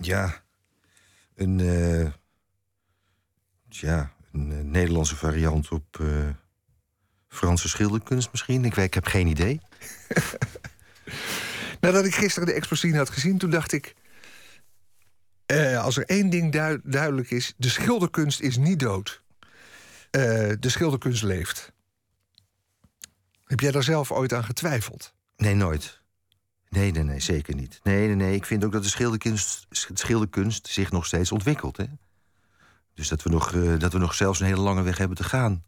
Ja, een, uh, ja, een Nederlandse variant op Franse schilderkunst misschien. Ik, ik heb geen idee. Nadat ik gisteren de expositie had gezien, toen dacht ik... als er één ding duidelijk is, de schilderkunst is niet dood. de schilderkunst leeft. Heb jij daar zelf ooit aan getwijfeld? Nee, nooit. Nee, nee, nee, zeker niet. Nee, nee, nee. Ik vind ook dat de schilderkunst, schilderkunst zich nog steeds ontwikkelt. Hè? Dus dat we, nog, uh, dat we nog zelfs een hele lange weg hebben te gaan.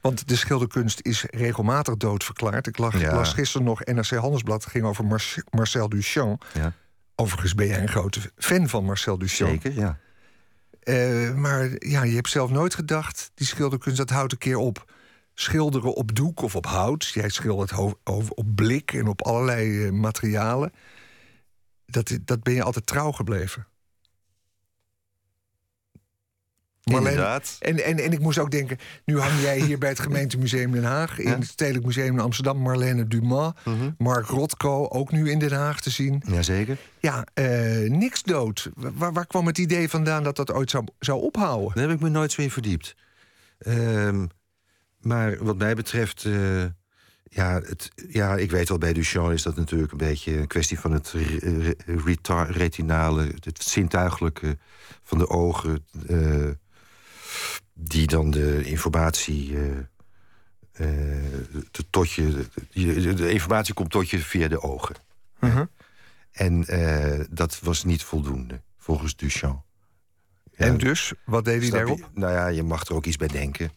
Want de schilderkunst is regelmatig doodverklaard. Ik lag, las gisteren nog NRC Handelsblad, ging over Marcel Duchamp. Ja. Overigens ben jij een grote fan van Marcel Duchamp. Zeker, ja. Uh, maar ja, je hebt zelf nooit gedacht, die schilderkunst, dat houdt een keer op schilderen op doek of op hout. Jij schildert op blik en op allerlei eh, materialen. Dat, dat ben je altijd trouw gebleven. Inderdaad. En, en, en ik moest ook denken, nu hang jij hier bij het gemeentemuseum Den Haag... in het Stedelijk Museum in Amsterdam, Marlene Dumas... Mhm. Mark Rotko, ook nu in Den Haag te zien. Jazeker. Ja, uh, niks dood. Waar, waar kwam het idee vandaan dat dat ooit zou, zou ophouden? Daar heb ik me nooit zo in verdiept. Uh, maar wat mij betreft, uh, ja, het, ja, ik weet wel, bij Duchamp is dat natuurlijk een beetje een kwestie van het retinale, het zintuigelijke van de ogen, uh, die dan de informatie. Uh, tot je, de, informatie komt tot je via de ogen. -huh. En dat was niet voldoende, volgens Duchamp. en dus, wat deed hij daarop? nou ja, je mag er ook iets bij denken.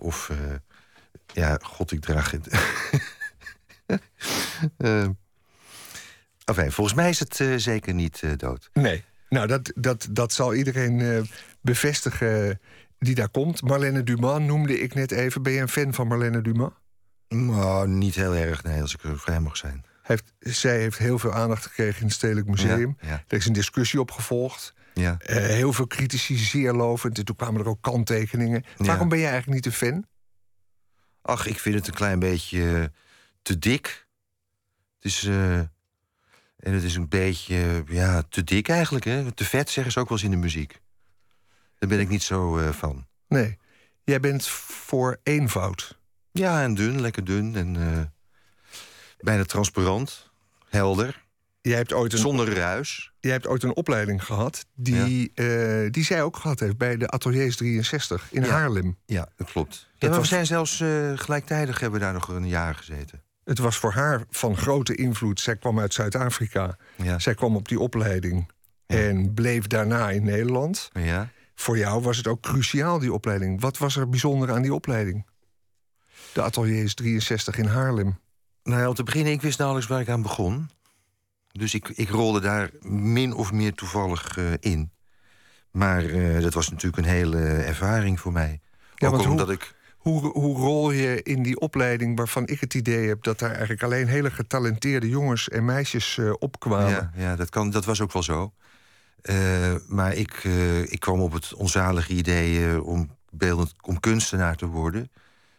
Of, uh, ja, god, ik draag het. uh, enfin, volgens mij is het uh, zeker niet dood. Nee, nou, dat, dat, dat zal iedereen bevestigen die daar komt. Marlene Dumas noemde ik net even. Ben je een fan van Marlene Dumas? Nou, niet heel erg, nee, als ik er vrij mag zijn. Heeft, zij heeft heel veel aandacht gekregen in het Stedelijk Museum. Ja, ja. Er is een discussie op gevolgd. Ja. Uh, heel veel critici, zeer lovend. En toen kwamen er ook kanttekeningen. Waarom ben je eigenlijk niet een fan? Ach, ik vind het een klein beetje eh, te dik. Het is. Uh, en het is een beetje ja, te dik eigenlijk. Hè? Te vet zeggen ze ook wel eens in de muziek. Daar ben ik niet zo uh, van. Nee. Jij bent voor eenvoud. Ja, en dun, lekker dun. En bijna transparant. Helder. Jij hebt ooit een, Zonder ruis. Jij hebt ooit een opleiding gehad die, ja. die zij ook gehad heeft bij de Ateliers 63 in Haarlem. Ja, dat klopt. Ja, we zijn zelfs uh, gelijktijdig hebben we daar nog een jaar gezeten. Het was voor haar van grote invloed. Zij kwam uit Zuid-Afrika. Ja. Zij kwam op die opleiding en bleef daarna in Nederland. Ja. Voor jou was het ook cruciaal, die opleiding. Wat was er bijzonder aan die opleiding? De Ateliers 63 in Haarlem. Nou ja, om te beginnen, ik wist nauwelijks waar ik aan begon. Dus ik, ik rolde daar min of meer toevallig uh, in. Maar uh, dat was natuurlijk een hele ervaring voor mij. Ja, Ook omdat hoe, ik... Hoe, hoe rol je in die opleiding waarvan ik het idee heb... dat daar eigenlijk alleen hele getalenteerde jongens en meisjes uh, opkwamen? Ja, ja dat, kan, dat was ook wel zo. maar ik, ik kwam op het onzalige idee om, beeldend, om kunstenaar te worden.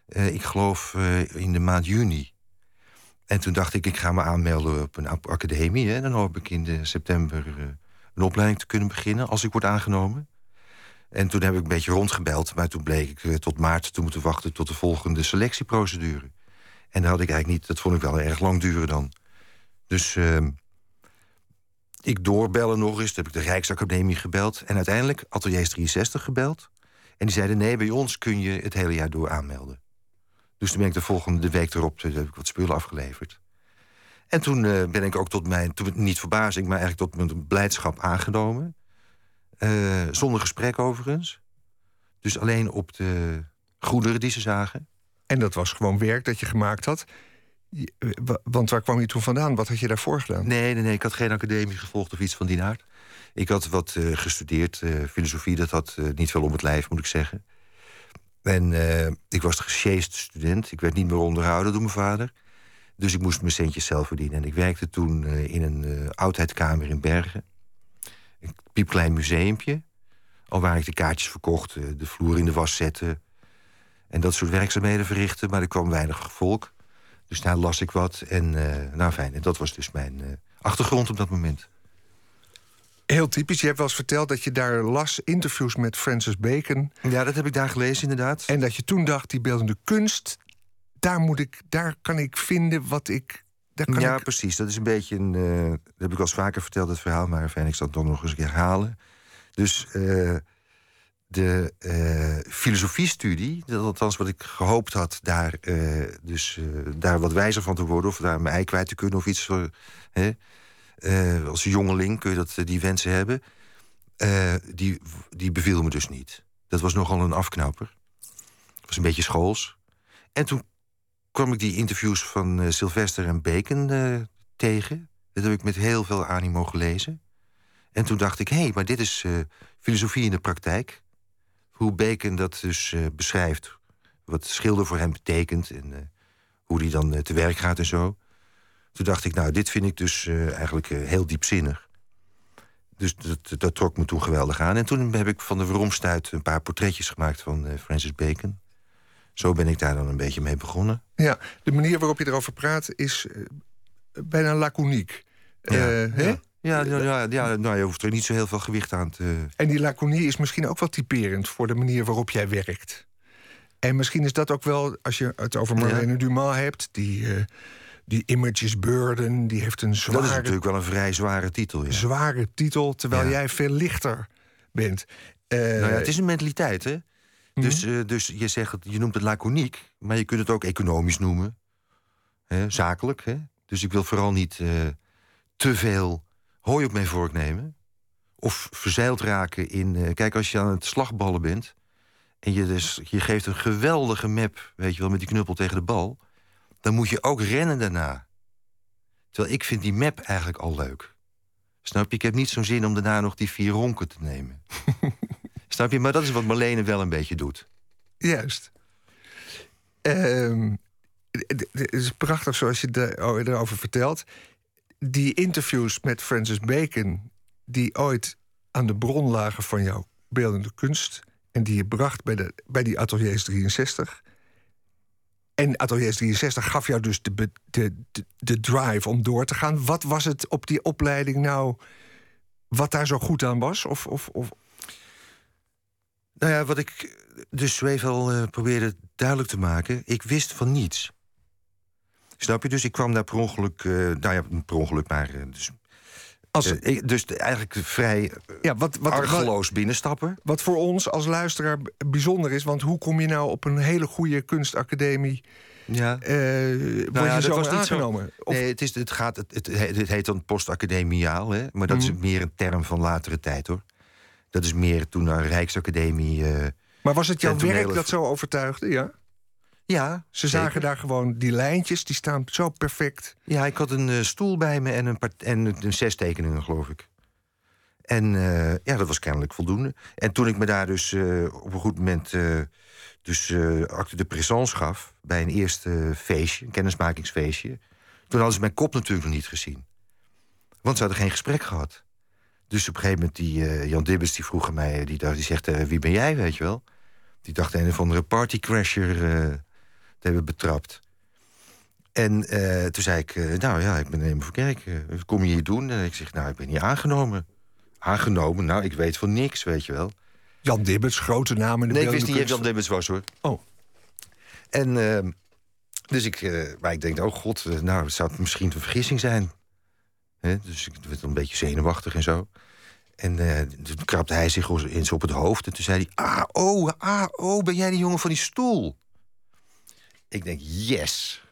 ik geloof in de maand juni. En toen dacht ik, ik ga me aanmelden op een academie. Hè. Dan hoop ik in september uh, een opleiding te kunnen beginnen... als ik word aangenomen. En toen heb ik een beetje rondgebeld. Maar toen bleek ik uh, tot maart te moeten wachten... tot de volgende selectieprocedure. En dat had ik eigenlijk niet... dat vond ik wel erg lang duren dan. Dus uh, ik doorbellen nog eens. Toen heb ik de Rijksacademie gebeld. En uiteindelijk Ateliers 63 gebeld. En die zeiden, nee, bij ons kun je het hele jaar door aanmelden. Dus toen ben ik de volgende week erop heb ik wat spullen afgeleverd. En toen uh, ben ik ook tot mijn, toen, niet verbazing, maar eigenlijk tot mijn blijdschap aangenomen. Uh, zonder gesprek overigens. Dus alleen op de goederen die ze zagen. En dat was gewoon werk dat je gemaakt had. Eh, want waar kwam je toen vandaan? Wat had je daarvoor gedaan? Nee, nee, nee ik had geen academie gevolgd of iets van die aard. Ik had wat uh, gestudeerd. Filosofie, dat had niet veel om het lijf, moet ik zeggen. En uh, ik was gesjeest student. Ik werd niet meer onderhouden door mijn vader. Dus ik moest mijn centjes zelf verdienen. En ik werkte toen uh, in een uh, oudheidskamer in Bergen. Een piepklein museumpje. Al waar ik de kaartjes verkocht, de vloer in de was zette. En dat soort werkzaamheden verrichten. Maar er kwam weinig volk. Dus daar las ik wat. En nou fijn, en dat was dus mijn achtergrond op dat moment. Heel typisch. Je hebt wel eens verteld dat je daar las interviews met Francis Bacon. Ja, dat heb ik daar gelezen, inderdaad. En dat je toen dacht, die beeldende kunst, daar, moet ik, daar kan ik vinden wat ik. Daar kan ja, ik... precies. Dat is een beetje een. eh, dat heb ik al eens vaker verteld, het verhaal, maar fijn, ik zal het toch nog eens een keer herhalen. Dus eh, de eh filosofiestudie, dat althans wat ik gehoopt had, daar, dus, daar wat wijzer van te worden, of daar mijn ei kwijt te kunnen of iets. Voor, hè? Eh, als jongeling kun je dat, eh, die wensen hebben. Eh, die, die beviel me dus niet. Dat was nogal een afknapper. Was een beetje schools. En toen kwam ik die interviews van Sylvester en Bacon tegen. Dat heb ik met heel veel animo gelezen. En toen dacht ik, hé, hey, maar dit is filosofie in de praktijk. Hoe Bacon dat dus beschrijft. Wat schilder voor hem betekent. En hoe die dan te werk gaat en zo. Toen dacht ik, nou, dit vind ik dus eh, eigenlijk eh, heel diepzinnig. Dus dat, dat trok me toen geweldig aan. En toen heb ik van de Veromstuit een paar portretjes gemaakt van eh, Francis Bacon. Zo ben ik daar dan een beetje mee begonnen. Ja, de manier waarop je erover praat is bijna laconiek. Ja, hè? ja. Ja, ja, ja, ja, nou, je hoeft er niet zo heel veel gewicht aan te... En die laconie is misschien ook wel typerend voor de manier waarop jij werkt. En misschien is dat ook wel, als je het over Marlene Dumas hebt, die, die Images Burden, die heeft een Dat is zware, natuurlijk wel een vrij zware titel, ja. zware titel, terwijl Ja. jij veel lichter bent. Eh, Nou ja, het is een mentaliteit, hè? Dus, eh, dus je, zegt je noemt het laconiek, maar je kunt het ook economisch noemen. Hè? Zakelijk, hè? Dus ik wil vooral niet eh, te veel hooi op mijn vork nemen. Of verzeild raken in... kijk, als je aan het slagballen bent... en je, dus, je geeft een geweldige map, weet je wel, met die knuppel tegen de bal... dan moet je ook rennen daarna. Terwijl ik vind die map eigenlijk al leuk. Snap je? Ik heb niet zo'n zin om daarna nog die vier ronken te nemen. Snap je? Maar dat is wat Marlene wel een beetje doet. Juist. Ehm, Het is prachtig zoals je oh, erover vertelt. Die interviews met Francis Bacon, die ooit aan de bron lagen van jouw beeldende kunst. en die je bracht bij, de, bij die Ateliers 63. En Ateliers 63 gaf jou dus de, de, de, drive om door te gaan. Wat was het op die opleiding nou. wat daar zo goed aan was? Of, of, of, Nou ja, wat ik dus even eh, probeerde duidelijk te maken... ik wist van niets. Snap je? Dus ik kwam daar per ongeluk... eh, nou ja, per ongeluk, maar... eh, dus, als, eh, dus eigenlijk vrij eh, ja, wat, wat, wat, argeloos binnenstappen. Wat voor ons als luisteraar bijzonder is, want hoe kom je nou op een hele goede kunstacademie? Ja. eh word Nou ja, je dat zo was niet zo- aangenomen? Nee, het, is, het, gaat, het, het, he- het heet dan postacademiaal, hè? maar dat Mhm. is meer een term van latere tijd, hoor. Dat is meer toen naar Rijksacademie... eh, maar was het jouw werk dat zo overtuigde? Ja. Ja, Ze zeker. zagen daar gewoon die lijntjes, die staan zo perfect. Ja, ik had een eh, stoel bij me en een, en een zes tekeningen, geloof ik. En eh, ja, dat was kennelijk voldoende. En toen ik me daar dus eh, op een goed moment dus acte de présence gaf... bij een eerste feestje, een kennismakingsfeestje... toen hadden ze mijn kop natuurlijk nog niet gezien. Want ze hadden geen gesprek gehad. Dus op een gegeven moment, die, Jan Dibbes die vroeg aan mij... die, dacht, die zegt, wie ben jij, weet je wel? Die dacht een of andere partycrasher te hebben betrapt. En eh, toen zei ik, eh, nou ja, ik ben even voor kijken. Wat kom je hier doen? En ik zeg, nou, ik ben hier aangenomen. Aangenomen? Nou, ik weet van niks, weet je wel. Jan Dibbets, grote naam in de Nee, ik wist niet dat Jan. Dibbets was, hoor. Oh, En ehm, dus ik, eh, maar ik denk, oh god, eh, nou, zou het misschien een vergissing zijn? Hè, dus ik werd een beetje zenuwachtig en zo. En eh, toen krabde hij zich eens op het hoofd. En toen zei hij, ah, oh, ah, oh, ben jij die jongen van die stoel? Ik denk, yes.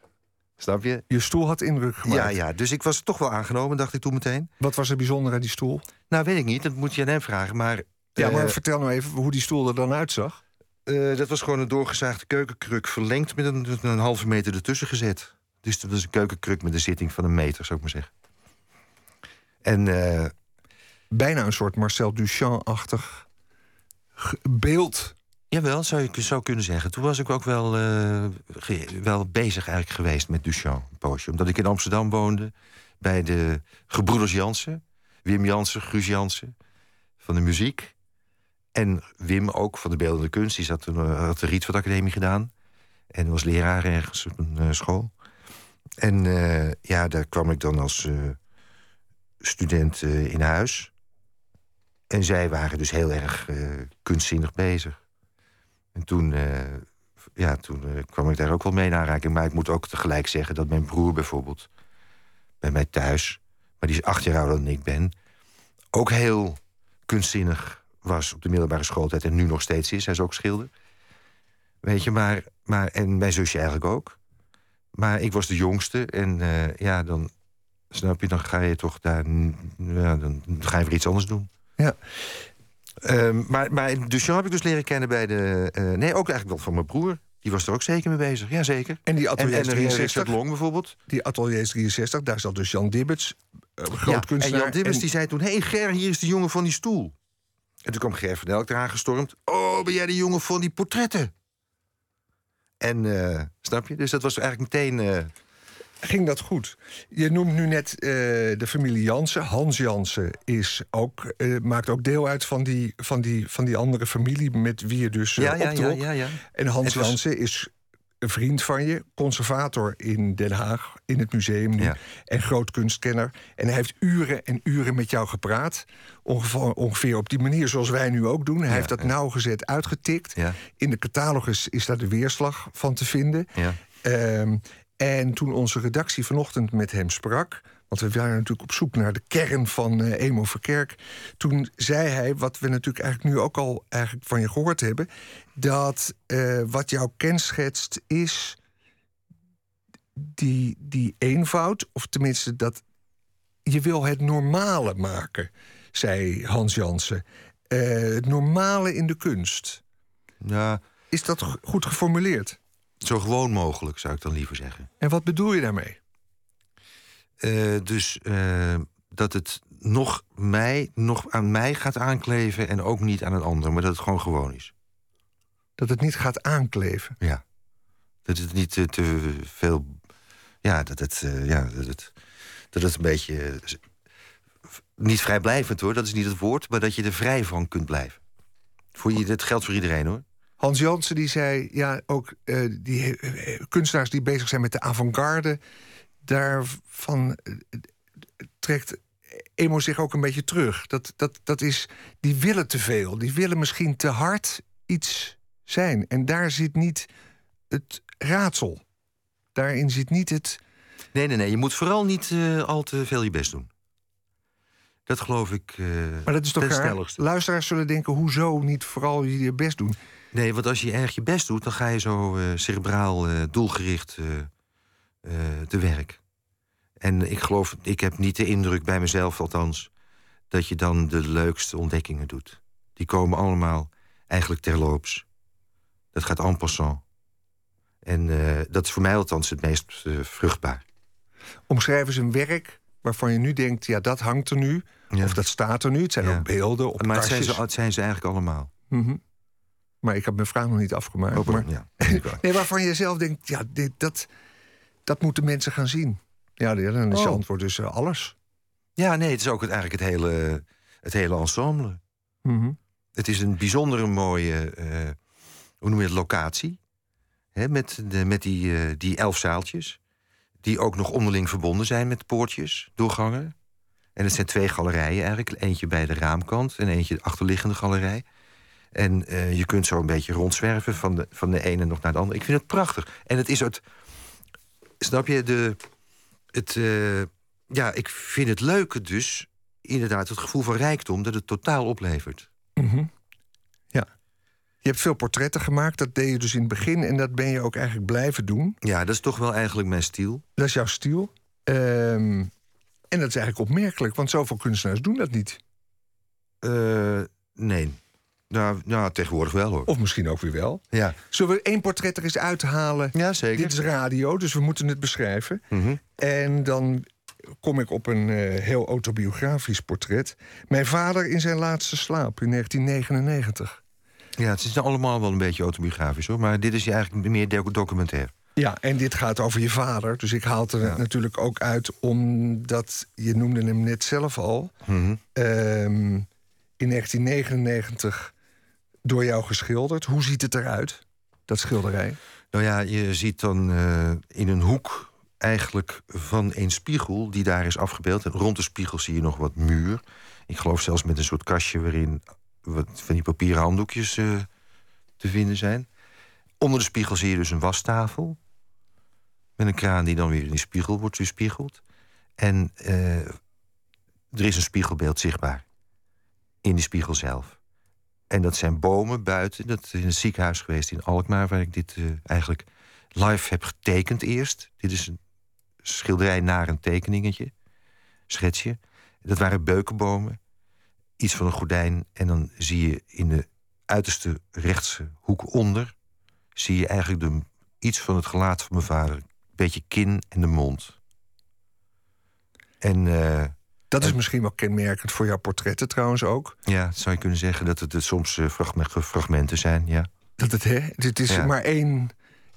Snap je? je stoel had indruk gemaakt. Ja, ja, dus ik was toch wel aangenomen, dacht ik toen meteen. Wat was er bijzonder aan die stoel? Nou, weet ik niet, dat moet je aan hem vragen. Maar, Ja, maar eh, vertel nou even hoe die stoel er dan uitzag. eh, dat was gewoon een doorgezaagde keukenkruk... verlengd met een, een halve meter ertussen gezet. Dus dat was een keukenkruk met een zitting van een meter, zou ik maar zeggen. En eh, Bijna een soort Marcel Duchamp-achtig beeld. Jawel, zou je zou kunnen zeggen. Toen was ik ook wel, eh, wel bezig eigenlijk geweest met Duchamp, een poosje. Omdat ik in Amsterdam woonde, bij de gebroeders Jansen. Wim Jansen, Guus Jansen, van de muziek. En Wim ook, van de beeldende kunst. Die zat, toen, eh, had de Rietveld Academie gedaan. En was leraar ergens op een eh, school. En ja, daar kwam ik dan als student in huis. en zij waren dus heel erg kunstzinnig bezig. En toen, uh, ja, toen uh, kwam ik daar ook wel mee in aanraking. Maar ik moet ook tegelijk zeggen dat mijn broer bijvoorbeeld... bij mij thuis, maar die is acht jaar ouder dan ik ben... ook heel kunstzinnig was op de middelbare schooltijd... en nu nog steeds is, hij is ook schilder. Weet je, maar, maar en mijn zusje eigenlijk ook. Maar ik was de jongste en ja, dan snap je, dan ga je toch daar... Ja, dan ga je weer iets anders doen. Ja. Um, maar, maar Duchamp heb ik dus leren kennen bij de... Uh, nee, ook eigenlijk wel van mijn broer. Die was er ook zeker mee bezig, ja zeker. En die atelier en, en 63, Long bijvoorbeeld. Die atelier 63, daar zat dus Jan Dibbets, uh, groot ja, kunstenaar. En Jan Dibbets die zei toen, hé hey Ger, hier is de jongen van die stoel. En toen kwam Ger van Elk eraan gestormd. Oh, ben jij de jongen van die portretten? En, uh, snap je? Dus dat was eigenlijk meteen ging dat goed. Je noemt nu net uh, de familie Jansen. Hans Jansen is ook, uh, maakt ook deel uit van die, van, die, van die andere familie met wie je dus uh, ja, ja, ja, ja, ja, En Hans was... Jansen is een vriend van je, conservator in Den Haag, in het museum nu, en groot kunstkenner. En hij heeft uren en uren met jou gepraat. Ongeveer, ongeveer op die manier zoals wij nu ook doen. Hij heeft dat nauwgezet uitgetikt. In de catalogus is daar de weerslag van te vinden. Um, en toen onze redactie vanochtend met hem sprak. Want we waren natuurlijk op zoek naar de kern van uh, Emo Verkerk. Toen zei hij, wat we natuurlijk eigenlijk nu ook al eigenlijk van je gehoord hebben. Dat uh, wat jou kenschetst is die, die eenvoud. Of tenminste, dat je wil het normale maken, zei Hans Jansen. Uh, het normale in de kunst. Ja. Is dat goed geformuleerd? Zo gewoon mogelijk, zou ik dan liever zeggen. En wat bedoel je daarmee? Uh, dus uh, dat het nog, mij, nog aan mij gaat aankleven en ook niet aan een ander, maar dat het gewoon gewoon is. Dat het niet gaat aankleven? Ja. Dat het niet te, te veel. Ja, dat het, uh, ja, dat het, dat het een beetje. niet vrijblijvend hoor, dat is niet het woord, maar dat je er vrij van kunt blijven. Voor je, dat geldt voor iedereen hoor. Hans Jansen die zei, ja, ook uh, die uh, kunstenaars die bezig zijn met de avant-garde, daarvan uh, trekt Emo zich ook een beetje terug. Dat, dat, dat is, die willen te veel, die willen misschien te hard iets zijn. En daar zit niet het raadsel. Daarin zit niet het. Nee, nee, nee. Je moet vooral niet al te veel je best doen. Dat geloof ik. maar dat is toch raar? Luisteraars zullen denken: hoezo niet vooral je best doen? Nee, want als je erg je best doet, dan ga je zo uh, cerebraal uh, doelgericht te werk. En ik geloof, ik heb niet de indruk bij mezelf althans, dat je dan de leukste ontdekkingen doet. Die komen allemaal eigenlijk terloops. Dat gaat en passant. En dat is voor mij althans het meest vruchtbaar. Omschrijf eens een werk waarvan je nu denkt, ja, dat hangt er nu. Of dat staat er nu. Het zijn ook beelden op Maar het zijn, ze, het zijn ze eigenlijk allemaal. Mm maar ik heb mijn vraag nog niet afgemaakt. Open, maar, ja. nee, waarvan je zelf denkt, ja, dit, dat, dat moeten mensen gaan zien. Ja, dan is je oh. antwoord dus uh, alles. Ja, nee, het is ook het, eigenlijk het hele, het hele ensemble. Mm Het is een bijzondere mooie, uh, hoe noem je het, locatie. Hè, met de, met die, uh, die elf zaaltjes. Die ook nog onderling verbonden zijn met poortjes, doorgangen. En het zijn twee galerijen eigenlijk. Eentje bij de raamkant en eentje de achterliggende galerij. En uh, je kunt zo een beetje rondzwerven van de, van de ene nog naar de andere. Ik vind het prachtig. En het is het. Snap je? De, het, uh, ja, ik vind het leuke dus. Inderdaad, het gevoel van rijkdom dat het totaal oplevert. Mm -hmm. Ja. Je hebt veel portretten gemaakt. Dat deed je dus in het begin. En dat ben je ook eigenlijk blijven doen. Ja, dat is toch wel eigenlijk mijn stijl. Dat is jouw stijl. Um, en dat is eigenlijk opmerkelijk, want zoveel kunstenaars doen dat niet. Uh, nee. Nou, nou, tegenwoordig wel hoor. Of misschien ook weer wel. Ja. Zullen we één portret er eens uithalen? Ja, zeker. Dit is radio, dus we moeten het beschrijven. Mm En dan kom ik op een uh, heel autobiografisch portret. Mijn vader in zijn laatste slaap in 1999. Ja, het is allemaal wel een beetje autobiografisch hoor. Maar dit is eigenlijk meer documentair. Ja, en dit gaat over je vader. Dus ik haal het er natuurlijk ook uit omdat je noemde hem net zelf al. Mm in 1999 door jou geschilderd. Hoe ziet het eruit, dat schilderij? Nou ja, je ziet dan uh, in een hoek eigenlijk van een spiegel die daar is afgebeeld. En rond de spiegel zie je nog wat muur. Ik geloof zelfs met een soort kastje waarin wat van die papieren handdoekjes eh, te vinden zijn. Onder de spiegel zie je dus een wastafel. Met een kraan die dan weer in die spiegel wordt weerspiegeld. En eh, er is een spiegelbeeld zichtbaar. In die spiegel zelf. En dat zijn bomen buiten. Dat is in het ziekenhuis geweest in Alkmaar... waar ik dit uh, eigenlijk live heb getekend eerst. Dit is een schilderij naar een tekeningetje. Schetsje. Dat waren beukenbomen. Iets van een gordijn. En dan zie je in de uiterste rechtse hoek onder... zie je eigenlijk de, iets van het gelaat van mijn vader. Beetje kin en de mond. En... Uh, dat is misschien wel kenmerkend voor jouw portretten trouwens ook. Ja, zou je kunnen zeggen dat het, soms uh, fragmenten zijn, ja. Dat het, hè? Het is maar één,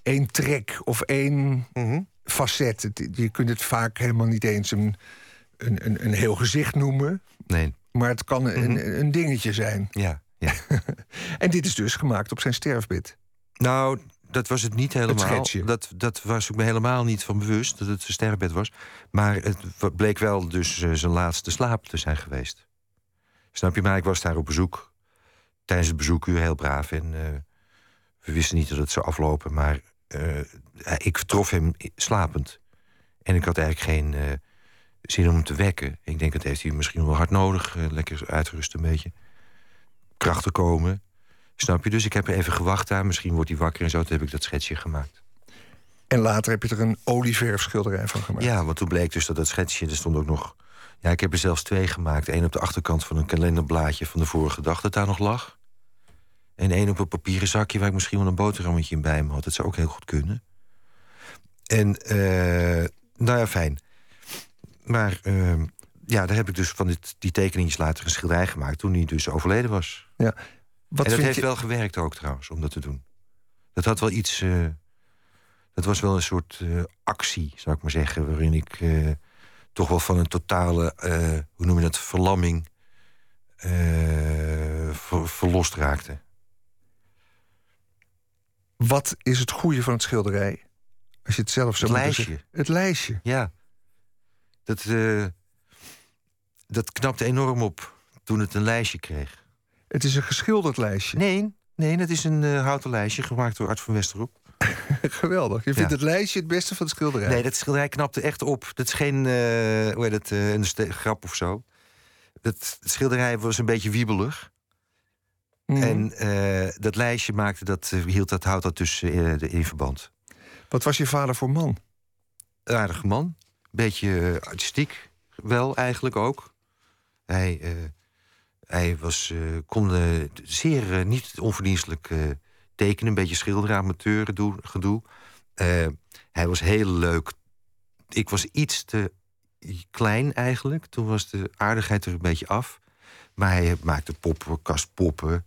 één trek of één mm facet. je kunt het vaak helemaal niet eens een, een, een, een heel gezicht noemen. Nee. Maar het kan een, mhm. een dingetje zijn. Ja, ja. en dit is dus gemaakt op zijn sterfbed. Nou, dat was het niet helemaal. dat, dat was ik me helemaal niet van bewust dat het zijn sterrenbed was. Maar het bleek wel dus uh, zijn laatste slaap te zijn geweest. Snap je? Maar ik was daar op bezoek. Tijdens het bezoekuur heel braaf. En uh, we wisten niet dat het zou aflopen. Maar uh, ik trof hem slapend. En ik had eigenlijk geen zin om hem te wekken. Ik denk dat heeft hij misschien wel hard nodig. lekker uitgerust een beetje. Krachten komen. Snap je? Dus ik heb er even gewacht daar. Misschien wordt hij wakker en zo. Toen heb ik dat schetsje gemaakt. En later heb je er een olieverfschilderij van gemaakt. Ja, want toen bleek dus dat dat schetsje... er stond ook nog... Ja, ik heb er zelfs twee gemaakt. Eén op de achterkant van een kalenderblaadje van de vorige dag... dat daar nog lag. En één op een papieren zakje... waar ik misschien wel een boterhammetje in bij me had. Dat zou ook heel goed kunnen. En, uh, nou ja, fijn. Maar uh, ja, daar heb ik dus van dit, die tekeningetjes later een schilderij gemaakt... toen hij dus overleden was. Ja. Wat en dat heeft wel gewerkt ook trouwens, om dat te doen. Dat had wel iets... Uh, dat was wel een soort uh, actie, zou ik maar zeggen... waarin ik uh, toch wel van een totale, hoe noem je dat, verlamming... Ver, verlost raakte. Wat is het goede van het schilderij? Als je het zelf zo Het lijstje. Het lijstje. Ja. Dat, dat knapte enorm op toen het een lijstje kreeg. Het is een geschilderd lijstje. Nee, nee het is een uh, houten lijstje gemaakt door Art van Westerop. Geweldig. Je vindt het lijstje het beste van het schilderij? Nee, dat schilderij knapte echt op. Dat is geen uh, hoe heet het, uh, een grap of zo. Dat schilderij was een beetje wiebelig. Mm. En dat lijstje maakte dat, hield dat, houdt dat tussen in verband. Wat was je vader voor man? Een aardige man. Beetje artistiek wel eigenlijk ook. Hij hij was, uh, kon uh, zeer uh, niet onverdienstelijk tekenen, een beetje schilderen, amateur gedoe. hij was heel leuk. Ik was iets te klein eigenlijk. Toen was de aardigheid er een beetje af. Maar hij maakte poppen, kastpoppen.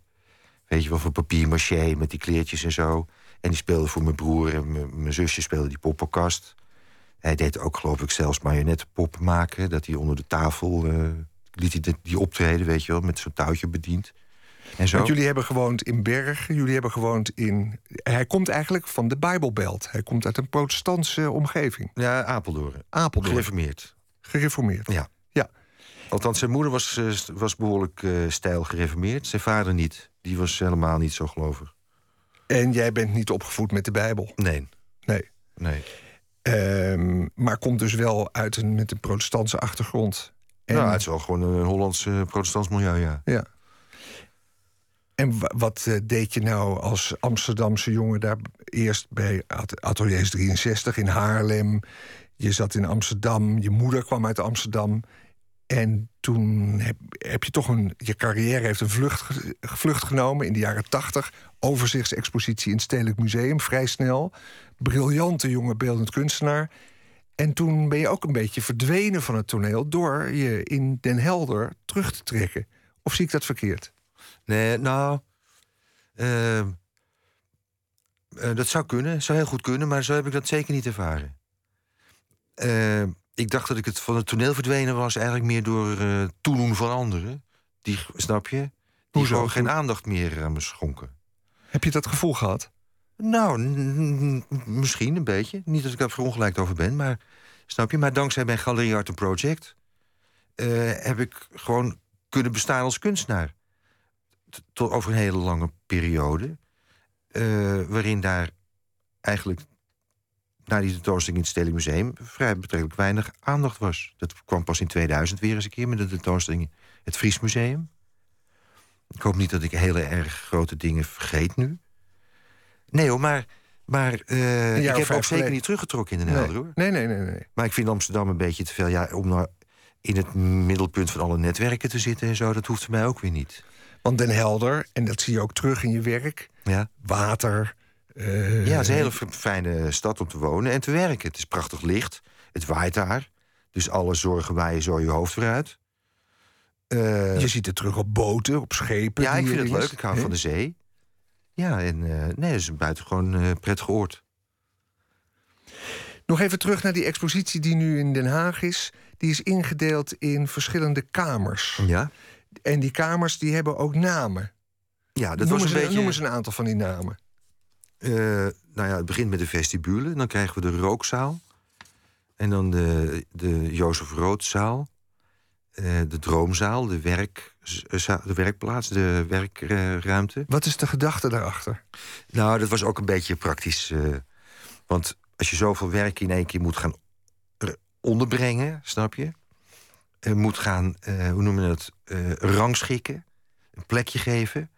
Weet je wel, van papier maché met die kleertjes en zo. En die speelde voor mijn broer en mijn zusje speelde die poppenkast. Hij deed ook, geloof ik, zelfs marionettenpoppen maken. Dat hij onder de tafel liet hij die optreden, weet je wel, met zo'n touwtje bediend. En zo. Want jullie hebben gewoond in Bergen, jullie hebben gewoond in... Hij komt eigenlijk van de Bijbelbelt. Hij komt uit een protestantse omgeving. Ja, Apeldoorn. Apeldoorn. Gereformeerd. Gereformeerd. Ja. ja. Althans, zijn moeder was, eh, was behoorlijk uh, stijl gereformeerd. Zijn vader niet. Die was helemaal niet zo gelovig. En jij bent niet opgevoed met de Bijbel? Nee. Nee. Nee. Um, maar komt dus wel uit een, met een protestantse achtergrond. En... Nou, het is wel gewoon een Hollands uh, protestants milieu, ja. ja. En wat uh, deed je nou als Amsterdamse jongen daar eerst bij Ateliers 63 in Haarlem? Je zat in Amsterdam, je moeder kwam uit Amsterdam. En toen heb, heb je toch een. Je carrière heeft een vlucht, vlucht genomen in de jaren 80. Overzichtsexpositie in het Stedelijk Museum, vrij snel. Briljante jonge beeldend kunstenaar. En toen ben je ook een beetje verdwenen van het toneel door je in Den Helder terug te trekken. Of zie ik dat verkeerd? Nee, nou. Uh, uh, dat zou kunnen, zou heel goed kunnen, maar zo heb ik dat zeker niet ervaren. Uh, ik dacht dat ik het van het toneel verdwenen was, eigenlijk meer door toedoen van anderen. Die, snap je? Die Hoezo? gewoon geen aandacht meer aan me schonken. Heb je dat gevoel gehad? Nou, misschien een beetje. Niet dat ik daar verongelijkt over ben, maar snap je? Maar dankzij mijn Galerie Art Project uh, heb ik gewoon kunnen bestaan als kunstenaar. Tot over een hele lange periode. eh, waarin daar eigenlijk na die tentoonstelling in het Stedelijk Museum vrij betrekkelijk weinig aandacht was. Dat kwam pas in 2000 weer eens een keer met de tentoonstelling in het Fries Museum. Ik hoop niet dat ik hele erg grote dingen vergeet nu. Nee hoor, maar, maar jaar ik heb ook zeker niet teruggetrokken in Den Helder hoor. Nee, nee, nee, nee. nee. Maar ik vind Amsterdam een beetje te veel. Ja, om nou in het middelpunt van alle netwerken te zitten en zo, dat hoeft voor mij ook weer niet. Want Den Helder, en dat zie je ook terug in je werk, Ja, water. eh, ja het is een hele fijne stad om te wonen en te werken. Het is prachtig licht. Het waait daar. Dus alle zorgen waaien zo je hoofd vooruit. Eh, Je ziet het terug op boten, op schepen. ja, ik vind het leuk. Ik hou van de zee. Ja, en eh, nee, het is een buitengewoon eh prettig oord. Nog even terug naar die expositie die nu in Den Haag is. Die is ingedeeld in verschillende kamers. Ja, En die kamers die hebben ook namen. ja dat noem, was een een, beetje... noem eens een aantal van die namen. Eh, nou ja, het begint met de vestibule. Dan krijgen we de rookzaal. En dan de, de Jozef Roodzaal. de droomzaal, de, werk, de werkplaats, de werkruimte. Wat is de gedachte daarachter? Nou, dat was ook een beetje praktisch. eh, want als je zoveel werk in één keer moet gaan er- onderbrengen, snap je? Eh, moet gaan, eh, hoe noem je dat, eh, rangschikken, een plekje geven...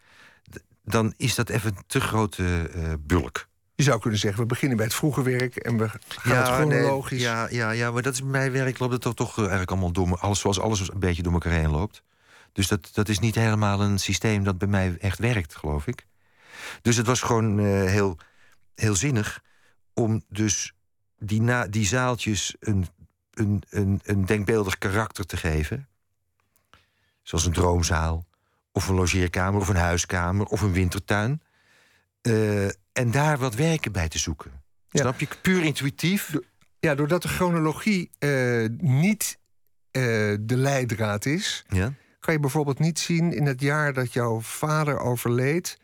dan is dat even een te grote eh, bulk. Je zou kunnen zeggen, we beginnen bij het vroege werk en we gaan het chronologisch. Nee, ja, ja, ja, maar dat is bij mijn werk loopt het toch, toch eh, eigenlijk allemaal door alles zoals alles een beetje door elkaar heen loopt. Dus dat, dat is niet helemaal een systeem dat bij mij echt werkt, geloof ik. Dus het was gewoon eh, heel, heel zinnig om dus die, na, die zaaltjes een, een, een, een denkbeeldig karakter te geven. Zoals een droomzaal, of een logeerkamer, of een huiskamer, of een wintertuin. Eh, en daar wat werken bij te zoeken. Ja. Snap je? Puur intuïtief. Ja, doordat de chronologie eh, niet de leidraad is, Ja. Kan je bijvoorbeeld niet zien in het jaar dat jouw vader overleed.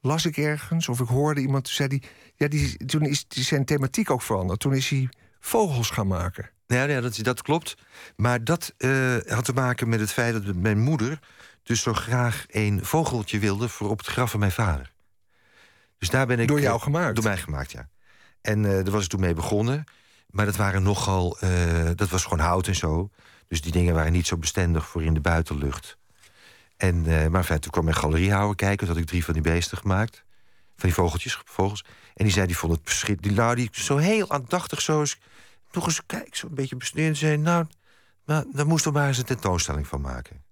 Las ik ergens, of ik hoorde iemand, zei die, ja, die, toen is die zijn thematiek ook veranderd. Toen is hij vogels gaan maken. Ja, ja dat, dat klopt. Maar dat eh, had te maken met het feit dat mijn moeder... dus zo graag een vogeltje wilde voor op het graf van mijn vader. Dus daar ben ik... Door jou eh, gemaakt? Door mij gemaakt, ja. En eh, daar was ik toen mee begonnen. Maar dat waren nogal... dat was gewoon hout en zo. Dus die dingen waren niet zo bestendig voor in de buitenlucht. En, eh, maar fijn, toen kwam mijn galeriehouwer kijken. Toen had ik drie van die beesten gemaakt. Van die vogeltjes, vogels. En die zei, die vond het verschrikkelijk. Nou, die zo heel aandachtig zo eens... Nog eens kijk, zo een beetje besneerd. En zei, nou, nou, daar moesten we maar eens een tentoonstelling van maken.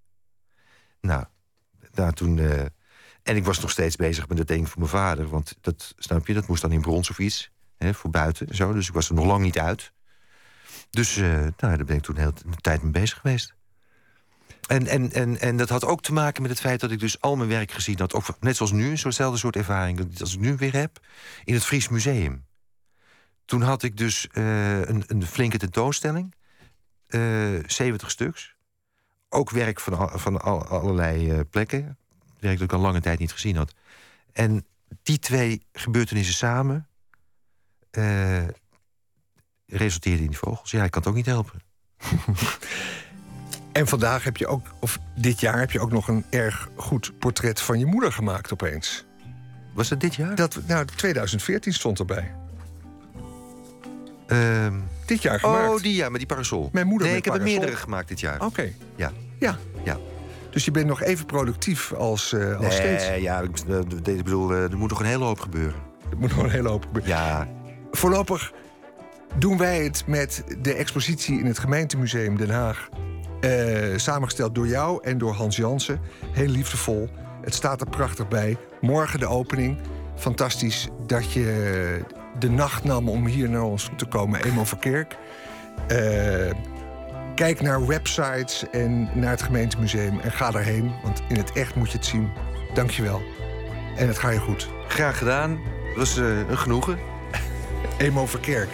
Nou, nou toen... eh, en ik was nog steeds bezig met het ding voor mijn vader. Want dat, snap je, dat moest dan in brons of iets. Hè, voor buiten en zo. Dus ik was er nog lang niet uit. Dus eh, nou, daar ben ik toen heel een tijd mee bezig geweest. En, en, en, en dat had ook te maken met het feit dat ik dus al mijn werk gezien had. Ook, net zoals nu, zo'nzelfde soort ervaring als ik nu weer heb. In het Fries Museum. Toen had ik dus eh, een, een flinke tentoonstelling. eh 70 stuks. Ook werk van, van al- allerlei plekken. Werk dat ik al lange tijd niet gezien had. En die twee gebeurtenissen samen... resulteerden in die vogels. Ja, ik kan het ook niet helpen. En vandaag heb je ook, of dit jaar heb je ook nog een erg goed portret van je moeder gemaakt opeens. Was dat dit jaar? Dat, nou, 2014 stond erbij. Ehm, Dit jaar gemaakt. oh, die ja, met die parasol. Mijn moeder nee, met ik heb er parasol. meerdere gemaakt dit jaar. Oké, Ja, ja. ja. Dus je bent nog even productief als, eh, als steeds. Ja, ik, eh, bedoel, eh, er moet nog een hele hoop gebeuren. Er moet nog een hele hoop gebeuren. Ja, Voorlopig doen wij het met de expositie in het gemeentemuseum Den Haag. Eh, samengesteld door jou en door Hans Jansen. Heel liefdevol. Het staat er prachtig bij. Morgen de opening. Fantastisch dat je de nacht nam om hier naar ons toe te komen. Emo Verkerk. Eh, kijk naar websites en naar het gemeentemuseum. En ga daarheen, want in het echt moet je het zien. Dankjewel. En het gaat je goed. graag gedaan. Het was eh, een genoegen. Emo Verkerk,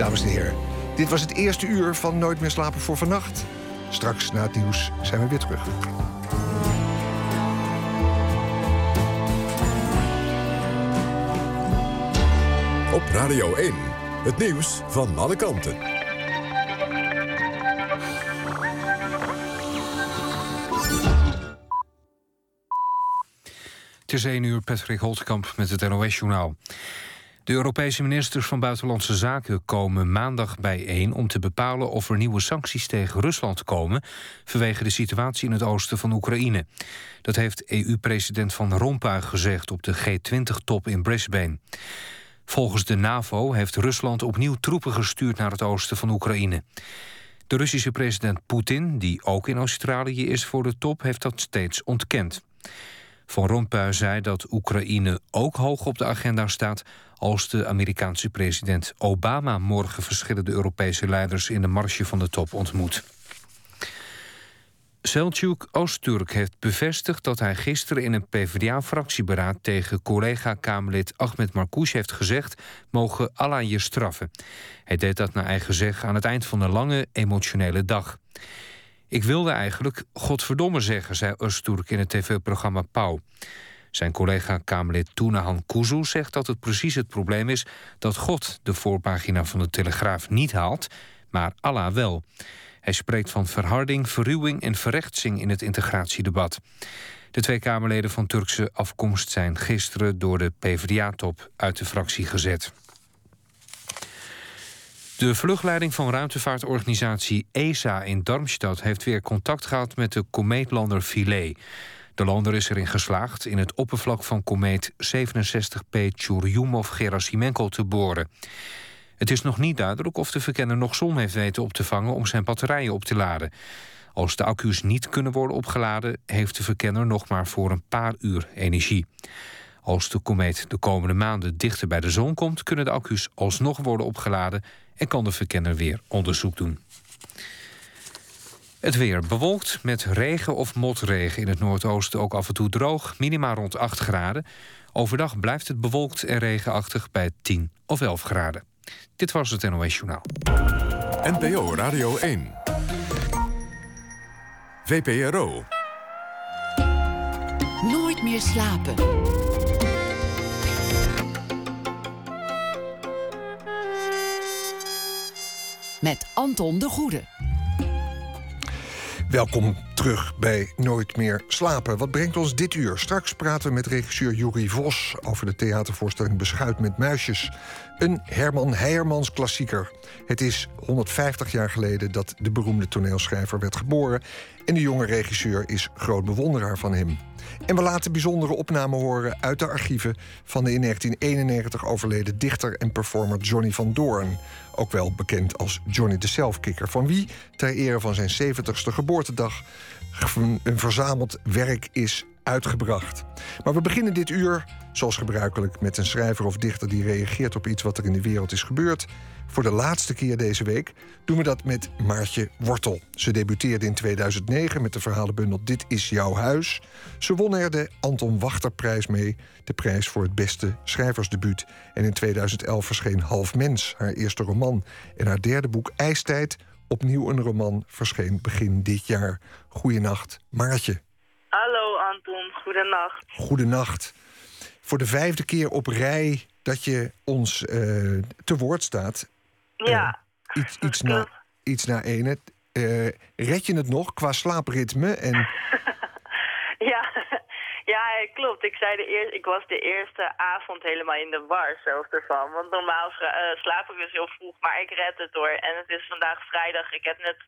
dames en heren. Dit was het eerste uur van Nooit meer slapen voor vannacht. Straks na het nieuws zijn we weer terug. Op Radio 1. Het nieuws van alle kanten. Het is 1 uur, Patrick Holtkamp met het NOS-journaal. De Europese ministers van Buitenlandse Zaken komen maandag bijeen... om te bepalen of er nieuwe sancties tegen Rusland komen... vanwege de situatie in het oosten van Oekraïne. Dat heeft EU-president Van Rompuy gezegd op de G20-top in Brisbane. Volgens de NAVO heeft Rusland opnieuw troepen gestuurd... naar het oosten van Oekraïne. De Russische president Poetin, die ook in Australië is voor de top... heeft dat steeds ontkend. Van Rompuy zei dat Oekraïne ook hoog op de agenda staat... als de Amerikaanse president Obama morgen verschillende Europese leiders... in de marge van de top ontmoet. Selçuk Oosturk heeft bevestigd dat hij gisteren in een PvdA-fractieberaad tegen collega-Kamerlid Ahmed Marcouch heeft gezegd: mogen Allah je straffen. Hij deed dat naar eigen zeg aan het eind van een lange emotionele dag. Ik wilde eigenlijk godverdomme zeggen, zei Özturk in het tv-programma Pauw. Zijn collega-Kamerlid Tunahan Kuzu zegt dat het precies het probleem is... dat God de voorpagina van de Telegraaf niet haalt, maar Allah wel. Hij spreekt van verharding, verruwing en verrechtsing in het integratiedebat. De twee Kamerleden van Turkse afkomst zijn gisteren door de PvdA-top uit de fractie gezet. De vluchtleiding van ruimtevaartorganisatie ESA in Darmstadt... heeft weer contact gehad met de komeetlander Philae. De lander is erin geslaagd in het oppervlak van komeet 67P Churyumov-Gerasimenko te boren. Het is nog niet duidelijk of de verkenner nog zon heeft weten op te vangen... om zijn batterijen op te laden. Als de accu's niet kunnen worden opgeladen... heeft de verkenner nog maar voor een paar uur energie. Als de komeet de komende maanden dichter bij de zon komt... kunnen de accu's alsnog worden opgeladen... en kan de verkenner weer onderzoek doen. Het weer bewolkt met regen of motregen. In het noordoosten ook af en toe droog, minima rond 8 graden. Overdag blijft het bewolkt en regenachtig bij 10 of 11 graden. Dit was het NOS Journaal. NPO Radio 1. VPRO. Nooit meer slapen. Met Anton de Goede. Welkom terug bij Nooit meer slapen. Wat brengt ons dit uur? Straks praten we met regisseur Juri Vos over de theatervoorstelling Beschuit met muisjes. Een Herman Heijermans klassieker. Het is 150 jaar geleden dat de beroemde toneelschrijver werd geboren en de jonge regisseur is groot bewonderaar van hem. En we laten bijzondere opnamen horen uit de archieven van de in 1991 overleden dichter en performer Johnny van Doorn. Ook wel bekend als Johnny de Selfkicker, van wie ter ere van zijn 70ste geboortedag een verzameld werk is uitgebracht. Maar we beginnen dit uur, zoals gebruikelijk, met een schrijver of dichter die reageert op iets wat er in de wereld is gebeurd. Voor de laatste keer deze week doen we dat met Maartje Wortel. Ze debuteerde in 2009 met de verhalenbundel Dit is jouw huis. Ze won er de Anton Wachterprijs mee, de prijs voor het beste schrijversdebuut. En in 2011 verscheen Half Mens, haar eerste roman. En haar derde boek IJstijd, opnieuw een roman, verscheen begin dit jaar. Goeienacht, Maartje. Hallo Anton, goedenacht. Goedenacht. Voor de vijfde keer op rij dat je ons uh, te woord staat. Ja. Uh, iets, iets, na, iets na ene. Uh, red je het nog qua slaapritme? En... ja. ja, klopt. Ik, zei de eerste, ik was de eerste avond helemaal in de war zelf ervan. Want normaal slaap ik dus heel vroeg, maar ik red het hoor. En het is vandaag vrijdag. Ik heb net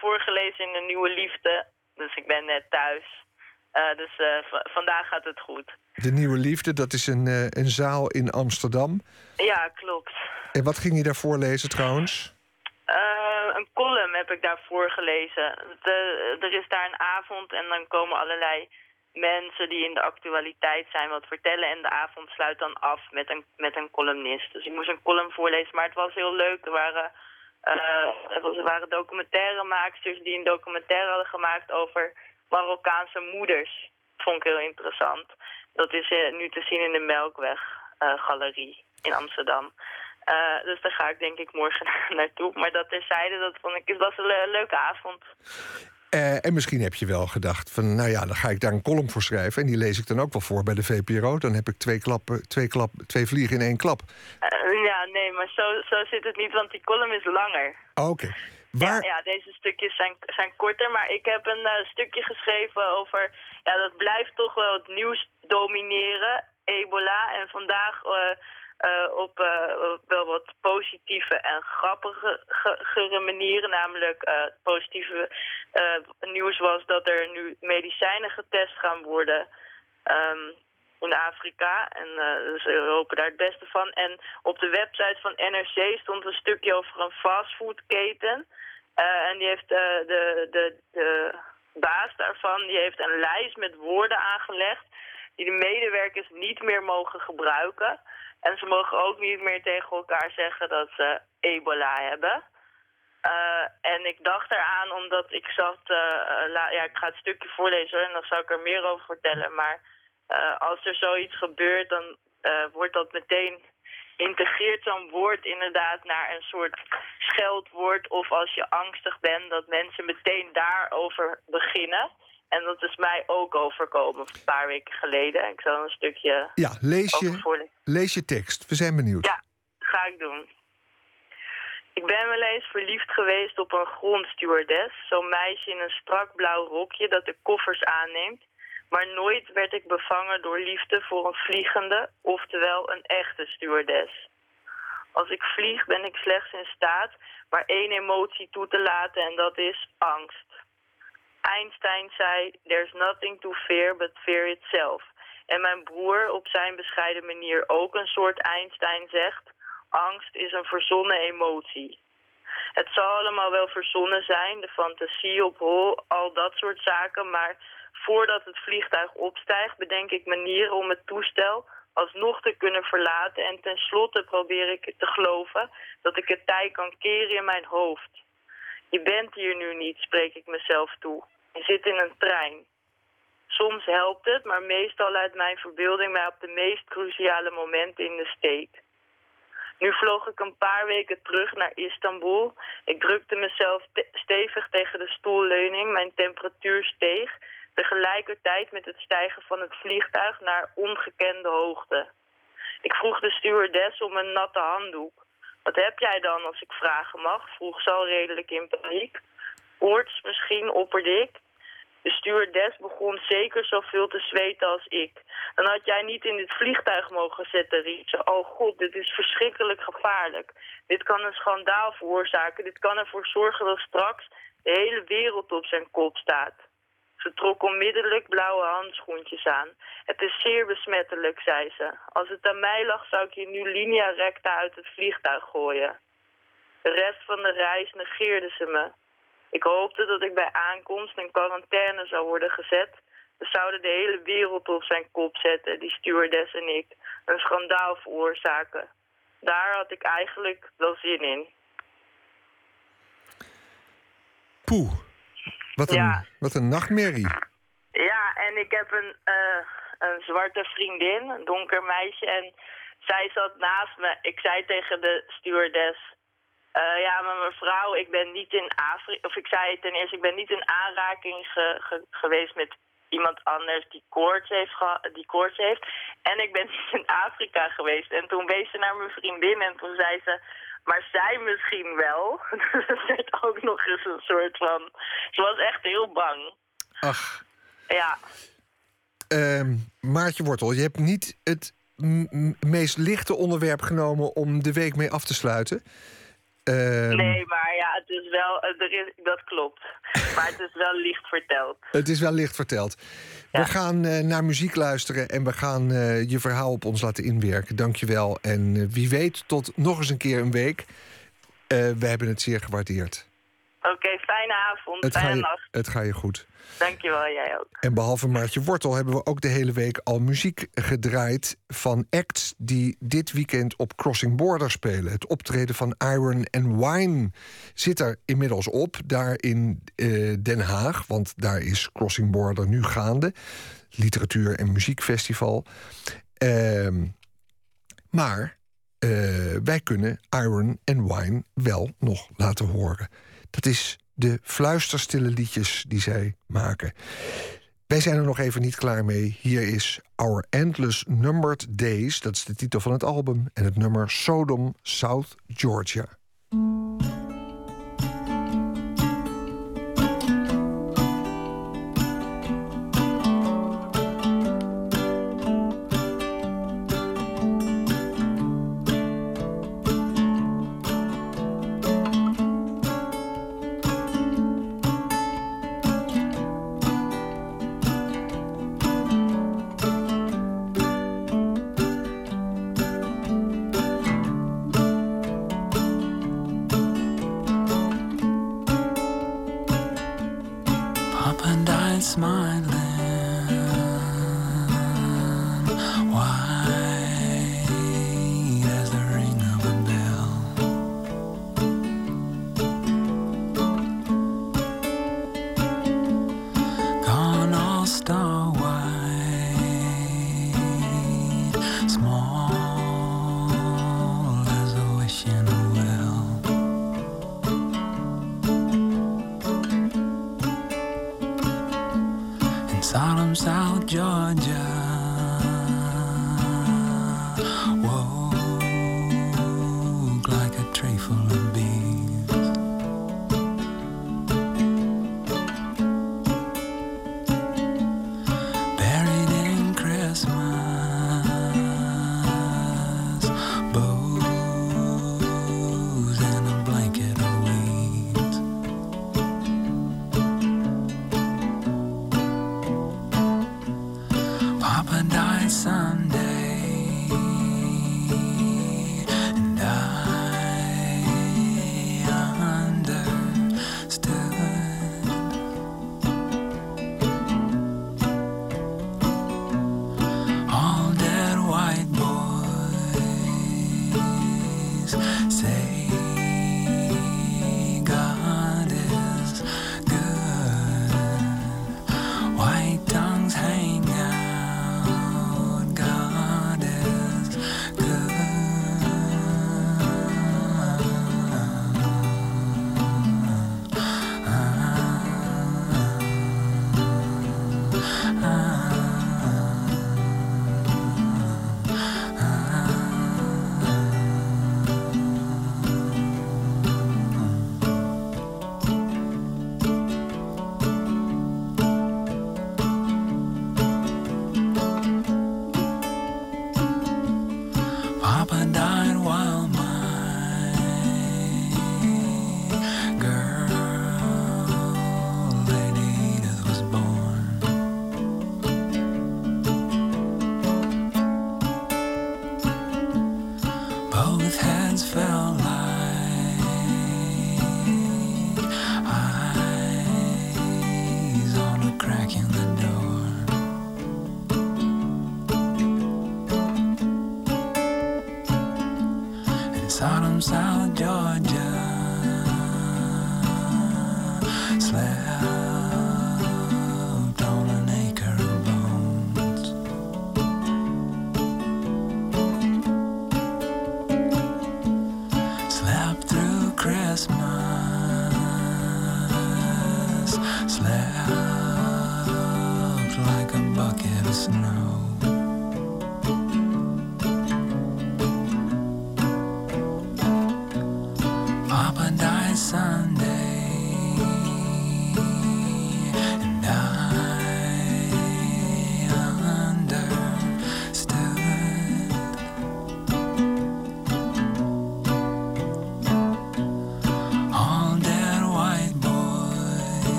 voorgelezen in de Nieuwe Liefde. Dus ik ben net thuis. Uh, dus uh, vandaag gaat het goed. De Nieuwe Liefde, dat is een, uh, een zaal in Amsterdam. Ja, klopt. En wat ging je daarvoor lezen trouwens? een column heb ik daarvoor gelezen. De, er is daar een avond en dan komen allerlei mensen die in de actualiteit zijn wat vertellen. En de avond sluit dan af met een, met een columnist. Dus ik moest een column voorlezen, maar het was heel leuk. Er waren, er waren documentairemaaksters die een documentaire hadden gemaakt over Marokkaanse moeders. Vond ik heel interessant. Dat is uh, nu te zien in de Melkweg-galerie uh, in Amsterdam. Uh, dus daar ga ik denk ik morgen naartoe. Maar dat terzijde, dat vond ik, het was een le leuke avond. Uh, en misschien heb je wel gedacht van, nou ja, dan ga ik daar een column voor schrijven. En die lees ik dan ook wel voor bij de VPRO. Dan heb ik twee, klappen, twee, klap, twee vliegen in één klap. Uh, ja, nee, maar zo, zo zit het niet, want die column is langer. Oké. Okay. Ja, deze stukjes zijn, zijn korter, maar ik heb een uh, stukje geschreven over ja, dat blijft toch wel het nieuws domineren, ebola. En vandaag uh, op wel wat positieve en grappige manieren. Namelijk het positieve nieuws was dat er nu medicijnen getest gaan worden... Um, in Afrika. En uh, dus we hopen daar het beste van. En op de website van NRC stond een stukje over een fastfoodketen. Uh, en die heeft de, de, de baas daarvan, die heeft een lijst met woorden aangelegd die de medewerkers niet meer mogen gebruiken. En ze mogen ook niet meer tegen elkaar zeggen dat ze ebola hebben. En ik dacht eraan omdat ik zat... Ja, ik ga het stukje voorlezen en dan zal ik er meer over vertellen. Maar uh, als er zoiets gebeurt, dan uh, wordt dat meteen integreert zo'n woord inderdaad naar een soort scheldwoord. Of als je angstig bent, dat mensen meteen daarover beginnen. En dat is mij ook overkomen een paar weken geleden. Ik zal een stukje. Ja, lees je, lees je tekst. We zijn benieuwd. Ja, ga ik doen. Ik ben wel eens verliefd geweest op een grondstewardess. Zo'n meisje in een strak blauw rokje dat de koffers aanneemt maar nooit werd ik bevangen door liefde voor een vliegende, oftewel een echte stewardess. Als ik vlieg ben ik slechts in staat maar één emotie toe te laten en dat is angst. Einstein zei, there's nothing to fear but fear itself. En mijn broer op zijn bescheiden manier ook een soort Einstein zegt, angst is een verzonnen emotie. Het zal allemaal wel verzonnen zijn, de fantasie op hol, al dat soort zaken, maar voordat het vliegtuig opstijgt, bedenk ik manieren om het toestel alsnog te kunnen verlaten. En tenslotte probeer ik te geloven dat ik het tij kan keren in mijn hoofd. Je bent hier nu niet, spreek ik mezelf toe. Je zit in een trein. Soms helpt het, maar meestal laat mijn verbeelding mij op de meest cruciale momenten in de steek. Nu vloog ik een paar weken terug naar Istanbul. Ik drukte mezelf stevig tegen de stoelleuning. Mijn temperatuur steeg tegelijkertijd met het stijgen van het vliegtuig naar ongekende hoogte. Ik vroeg de stewardess om een natte handdoek. Wat heb jij dan, als ik vragen mag? vroeg ze al redelijk in paniek. Oorts misschien, opperde ik. De stewardess begon zeker zoveel te zweten als ik. Dan had jij niet in dit vliegtuig mogen zitten, riep ze. Oh god, dit is verschrikkelijk gevaarlijk. Dit kan een schandaal veroorzaken. Dit kan ervoor zorgen dat straks de hele wereld op zijn kop staat. Ze trok onmiddellijk blauwe handschoentjes aan. Het is zeer besmettelijk, zei ze. Als het aan mij lag, zou ik je nu linea recta uit het vliegtuig gooien. De rest van de reis negeerde ze me. Ik hoopte dat ik bij aankomst in quarantaine zou worden gezet. We zouden de hele wereld op zijn kop zetten, die stewardess en ik. Een schandaal veroorzaken. Daar had ik eigenlijk wel zin in. Poeh. Wat een, ja. wat een nachtmerrie. Ja, en ik heb een, uh, een zwarte vriendin, een donker meisje. En zij zat naast me. Ik zei tegen de stewardess... Uh, ja, maar mevrouw, ik ben niet in Afrika... Of ik zei ten eerste, ik ben niet in aanraking ge, ge, geweest met iemand anders die koorts, heeft die koorts heeft. En ik ben niet in Afrika geweest. En toen wees ze naar mijn vriendin en toen zei ze... Maar zij misschien wel. dat werd ook nog eens een soort van... Ze was echt heel bang. Ach. Ja. Uh, Maartje Wortel, je hebt niet het meest lichte onderwerp genomen om de week mee af te sluiten. Ehm, nee, maar ja, het is wel, er is, dat klopt. Maar het is wel licht verteld. Het is wel licht verteld. We gaan uh, naar muziek luisteren en we gaan uh, je verhaal op ons laten inwerken. Dank je wel. En uh, wie weet, tot nog eens een keer een week. we hebben het zeer gewaardeerd. Oké, fijne avond, het fijne je, nacht. Het ga je goed. Dankjewel, jij ook. En behalve Maartje Wortel hebben we ook de hele week al muziek gedraaid van acts die dit weekend op Crossing Border spelen. Het optreden van Iron and Wine zit er inmiddels op, daar in uh, Den Haag, want daar is Crossing Border nu gaande. Literatuur- en muziekfestival. Uh, maar uh, wij kunnen Iron and Wine wel nog laten horen. Dat is de fluisterstille liedjes die zij maken. Wij zijn er nog even niet klaar mee. Hier is Our Endless Numbered Days. Dat is de titel van het album. En het nummer Sodom, South Georgia.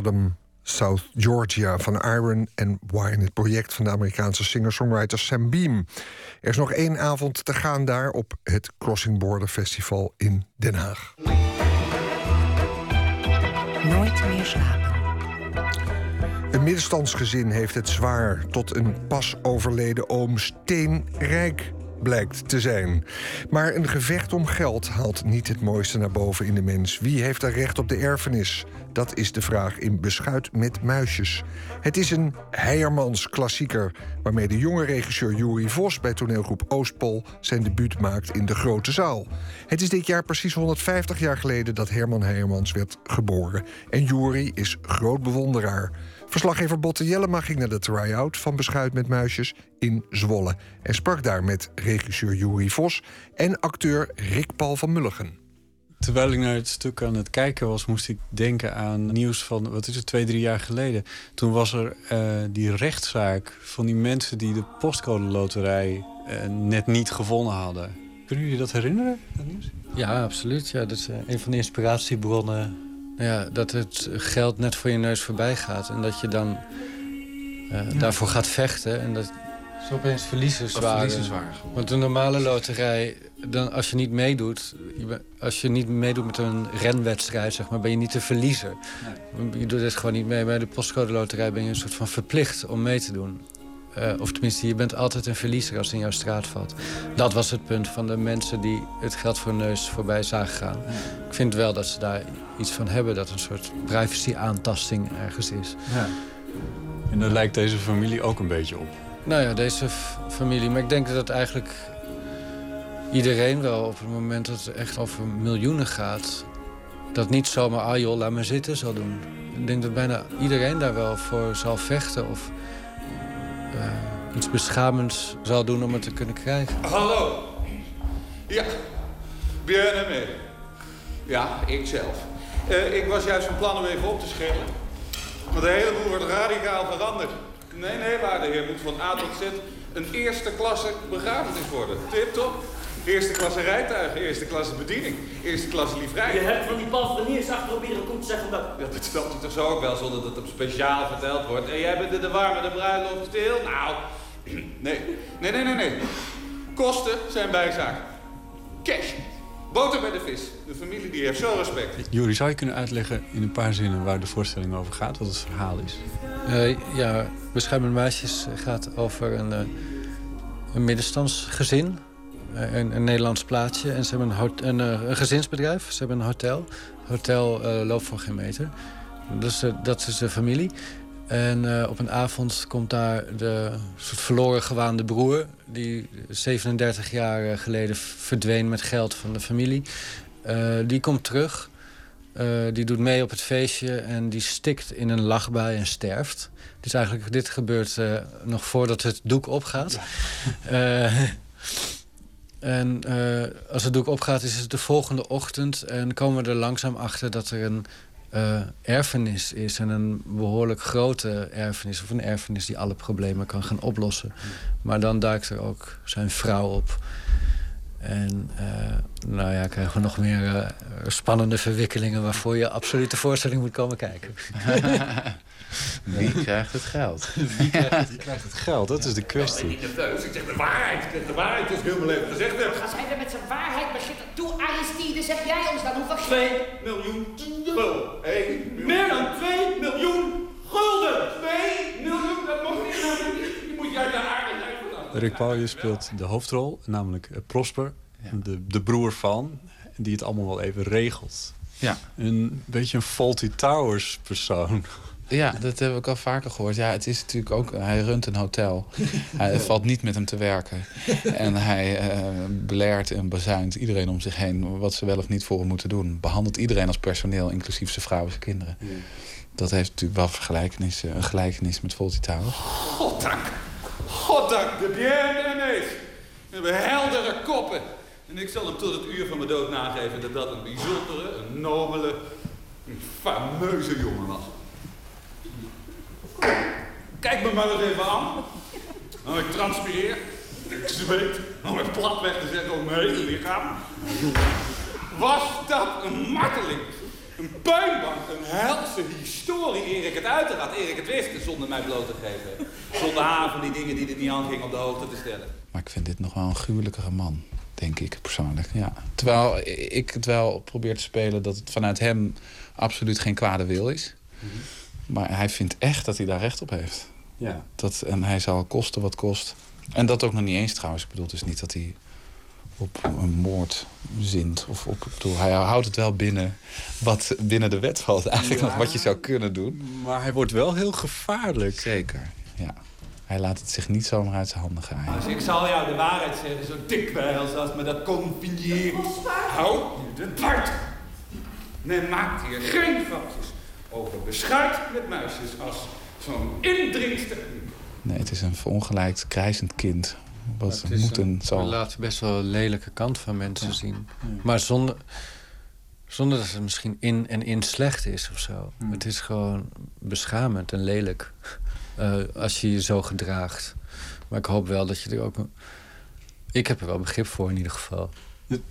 Saddam, South Georgia van Iron and Wine. Het project van de Amerikaanse singer-songwriter Sam Beam. Er is nog één avond te gaan daar op het Crossing Border Festival in Den Haag. Nooit meer slapen. Een middenstandsgezin heeft het zwaar tot een pas overleden oom steenrijk blijkt te zijn. Maar een gevecht om geld haalt niet het mooiste naar boven in de mens. Wie heeft er recht op de erfenis? Dat is de vraag in Beschuit met Muisjes. Het is een Heijermans klassieker... waarmee de jonge regisseur Juri Vos bij toneelgroep Oostpol... zijn debuut maakt in de grote zaal. Het is dit jaar precies 150 jaar geleden dat Herman Heijermans werd geboren. En Juri is groot bewonderaar. Verslaggever Botte Jellema ging naar de try-out van Beschuit met Muisjes in Zwolle... en sprak daar met regisseur Juri Vos en acteur Rick Paul van Mulligen. Terwijl ik naar het stuk aan het kijken was, moest ik denken aan nieuws van, wat is het, twee, drie jaar geleden. Toen was er uh, die rechtszaak van die mensen die de postcode loterij uh, net niet gewonnen hadden. Kunnen jullie dat herinneren? Dat nieuws? Ja, absoluut. Ja, dat is eh, een van de inspiratiebronnen. Ja, dat het geld net voor je neus voorbij gaat. En dat je dan eh, daarvoor gaat vechten. En dat ze opeens verliezers waren. verliezers waren. Want de normale loterij, dan, als je niet meedoet... Je ben- als je niet meedoet met een renwedstrijd, zeg maar, ben je niet de verliezer. Je doet het gewoon niet mee. Bij de postcode loterij ben je een soort van verplicht om mee te doen. Eh, of tenminste, je bent altijd een verliezer als het in jouw straat valt. Dat was het punt van de mensen die het geld voor neus voorbij zagen gaan. Ik vind wel dat ze daar iets van hebben, dat een soort privacy-aantasting ergens is. Ja. En daar lijkt deze familie ook een beetje op. Nou ja, deze familie. Maar ik denk dat eigenlijk iedereen wel op het moment dat het echt over miljoenen gaat... dat niet zomaar, ah joh, laat maar zitten, zal doen. Ik denk dat bijna iedereen daar wel voor zal vechten of eh, iets beschamends zal doen om het te kunnen krijgen. Hallo. Ja, bien mee. Ja, ik zelf. Eh, ik was juist van plan om even op te schellen. Maar de hele boel wordt radicaal veranderd. Nee, nee, waarde heer, moet van A tot Z een eerste klasse begrafenis worden. Tip top. Eerste klasse rijtuigen, eerste klasse bediening, eerste klasse livrei. Je hebt van die palfreniers achterop hier komt zeggen dat... Ja, dat vertelt hij toch zo ook wel, zonder dat het speciaal verteld wordt. En jij bent de, de warme, de bruiloft stil? Nou, nee. Nee, nee, nee, nee. Kosten zijn bijzaak. Cash. Boter bij de vis. De familie die heeft zo respect. Juri, zou je kunnen uitleggen in een paar zinnen waar de voorstelling over gaat? Wat het verhaal is? Eh, ja, Beschermende Meisjes gaat over een, eh, een middenstandsgezin. Eh, een, een Nederlands plaatsje. En ze hebben een, eh, een gezinsbedrijf. Ze hebben een hotel. Hotel eh, loopt voor geen meter. Dus, dat is de familie. En op een avond komt daar de soort verloren gewaande broer... die 37 jaar geleden verdween met geld van de familie. Die komt terug. Die doet mee op het feestje en die stikt in een lachbui en sterft. Dus eigenlijk, dit gebeurt nog voordat het doek opgaat. Eh, en eh, als het doek opgaat, is het de volgende ochtend. En komen we er langzaam achter dat er een eh, erfenis is. En een behoorlijk grote erfenis. Of een erfenis die alle problemen kan gaan oplossen. Maar dan duikt er ook zijn vrouw op. En eh, nou ja, krijgen we nog meer spannende verwikkelingen... waarvoor je absoluut de voorstelling moet komen kijken. Wie krijgt het geld? Wie krijgt, krijgt het geld? Dat is de Ik kwestie. ben niet nerveus. Ik zeg de waarheid. De waarheid. Het is heel mijn leven gezegd. Als hij met zijn waarheid begint toe, Aristide, zeg jij ons dan hoeveel... 2 miljoen gulden. Hey, Meer dan 2 miljoen gulden! 2 miljoen, dat mag niet. Je moet jij de aarde zijn. Rick Pauwje speelt de hoofdrol, namelijk eh, Prosper, de, de broer van, die het allemaal wel even regelt. Ja. Een beetje een Faulty Towers persoon. Ja, dat heb ik al vaker gehoord. Ja, het is natuurlijk ook... Hij runt een hotel. hij valt niet met hem te werken. En hij eh beleert en bezuint iedereen om zich heen... wat ze wel of niet voor hem moeten doen. Behandelt iedereen als personeel, inclusief zijn vrouw en zijn kinderen. Dat heeft natuurlijk wel vergelijkenis, eh, een gelijkenis met Towers. Goddank. Goddank. De bien aimés. We hebben heldere koppen. En ik zal hem tot het uur van mijn dood nageven dat dat een bijzondere, een nobele, een fameuze jongen was. Kijk me maar eens even aan. Nou, ik transpireer. Ik zweet. Om het platweg te zeggen op mijn hele lichaam. Was dat een marteling? Een puinbank, een helse historie, eer ik het uit had, eer ik het wist, zonder mij bloot te geven. Zonder haar van die dingen die er niet aan gingen op de hoogte te stellen. Maar ik vind dit nog wel een gruwelijkere man, denk ik persoonlijk. Ja. Terwijl ik het wel probeer te spelen dat het vanuit hem absoluut geen kwade wil is. Maar hij vindt echt dat hij daar recht op heeft. Ja. Dat, en hij zal kosten wat kost. En dat ook nog niet eens trouwens. Ik bedoel dus niet dat hij op een moord zint. Of op, ik bedoel, hij houdt het wel binnen wat binnen de wet valt. Eigenlijk Ja. nog wat je zou kunnen doen. Maar hij wordt wel heel gevaarlijk. Zeker, ja. Hij laat het zich niet zomaar uit zijn handen gaan. Dus ik zal jou de waarheid zeggen, zo dikwijls als me dat convenieert. Hou je de bart. Men maakt hier geen grapjes over beschuit met muisjes als zo'n indringster. Nee, het is een verongelijkt, krijzend kind. Wat is moeten een- zal... We laten best wel een lelijke kant van mensen zien. Maar zonder, zonder dat het misschien in en in slecht is of zo. Het is gewoon beschamend en lelijk. eh, als je je zo gedraagt. Maar ik hoop wel dat je er ook een- Ik heb er wel begrip voor in ieder geval.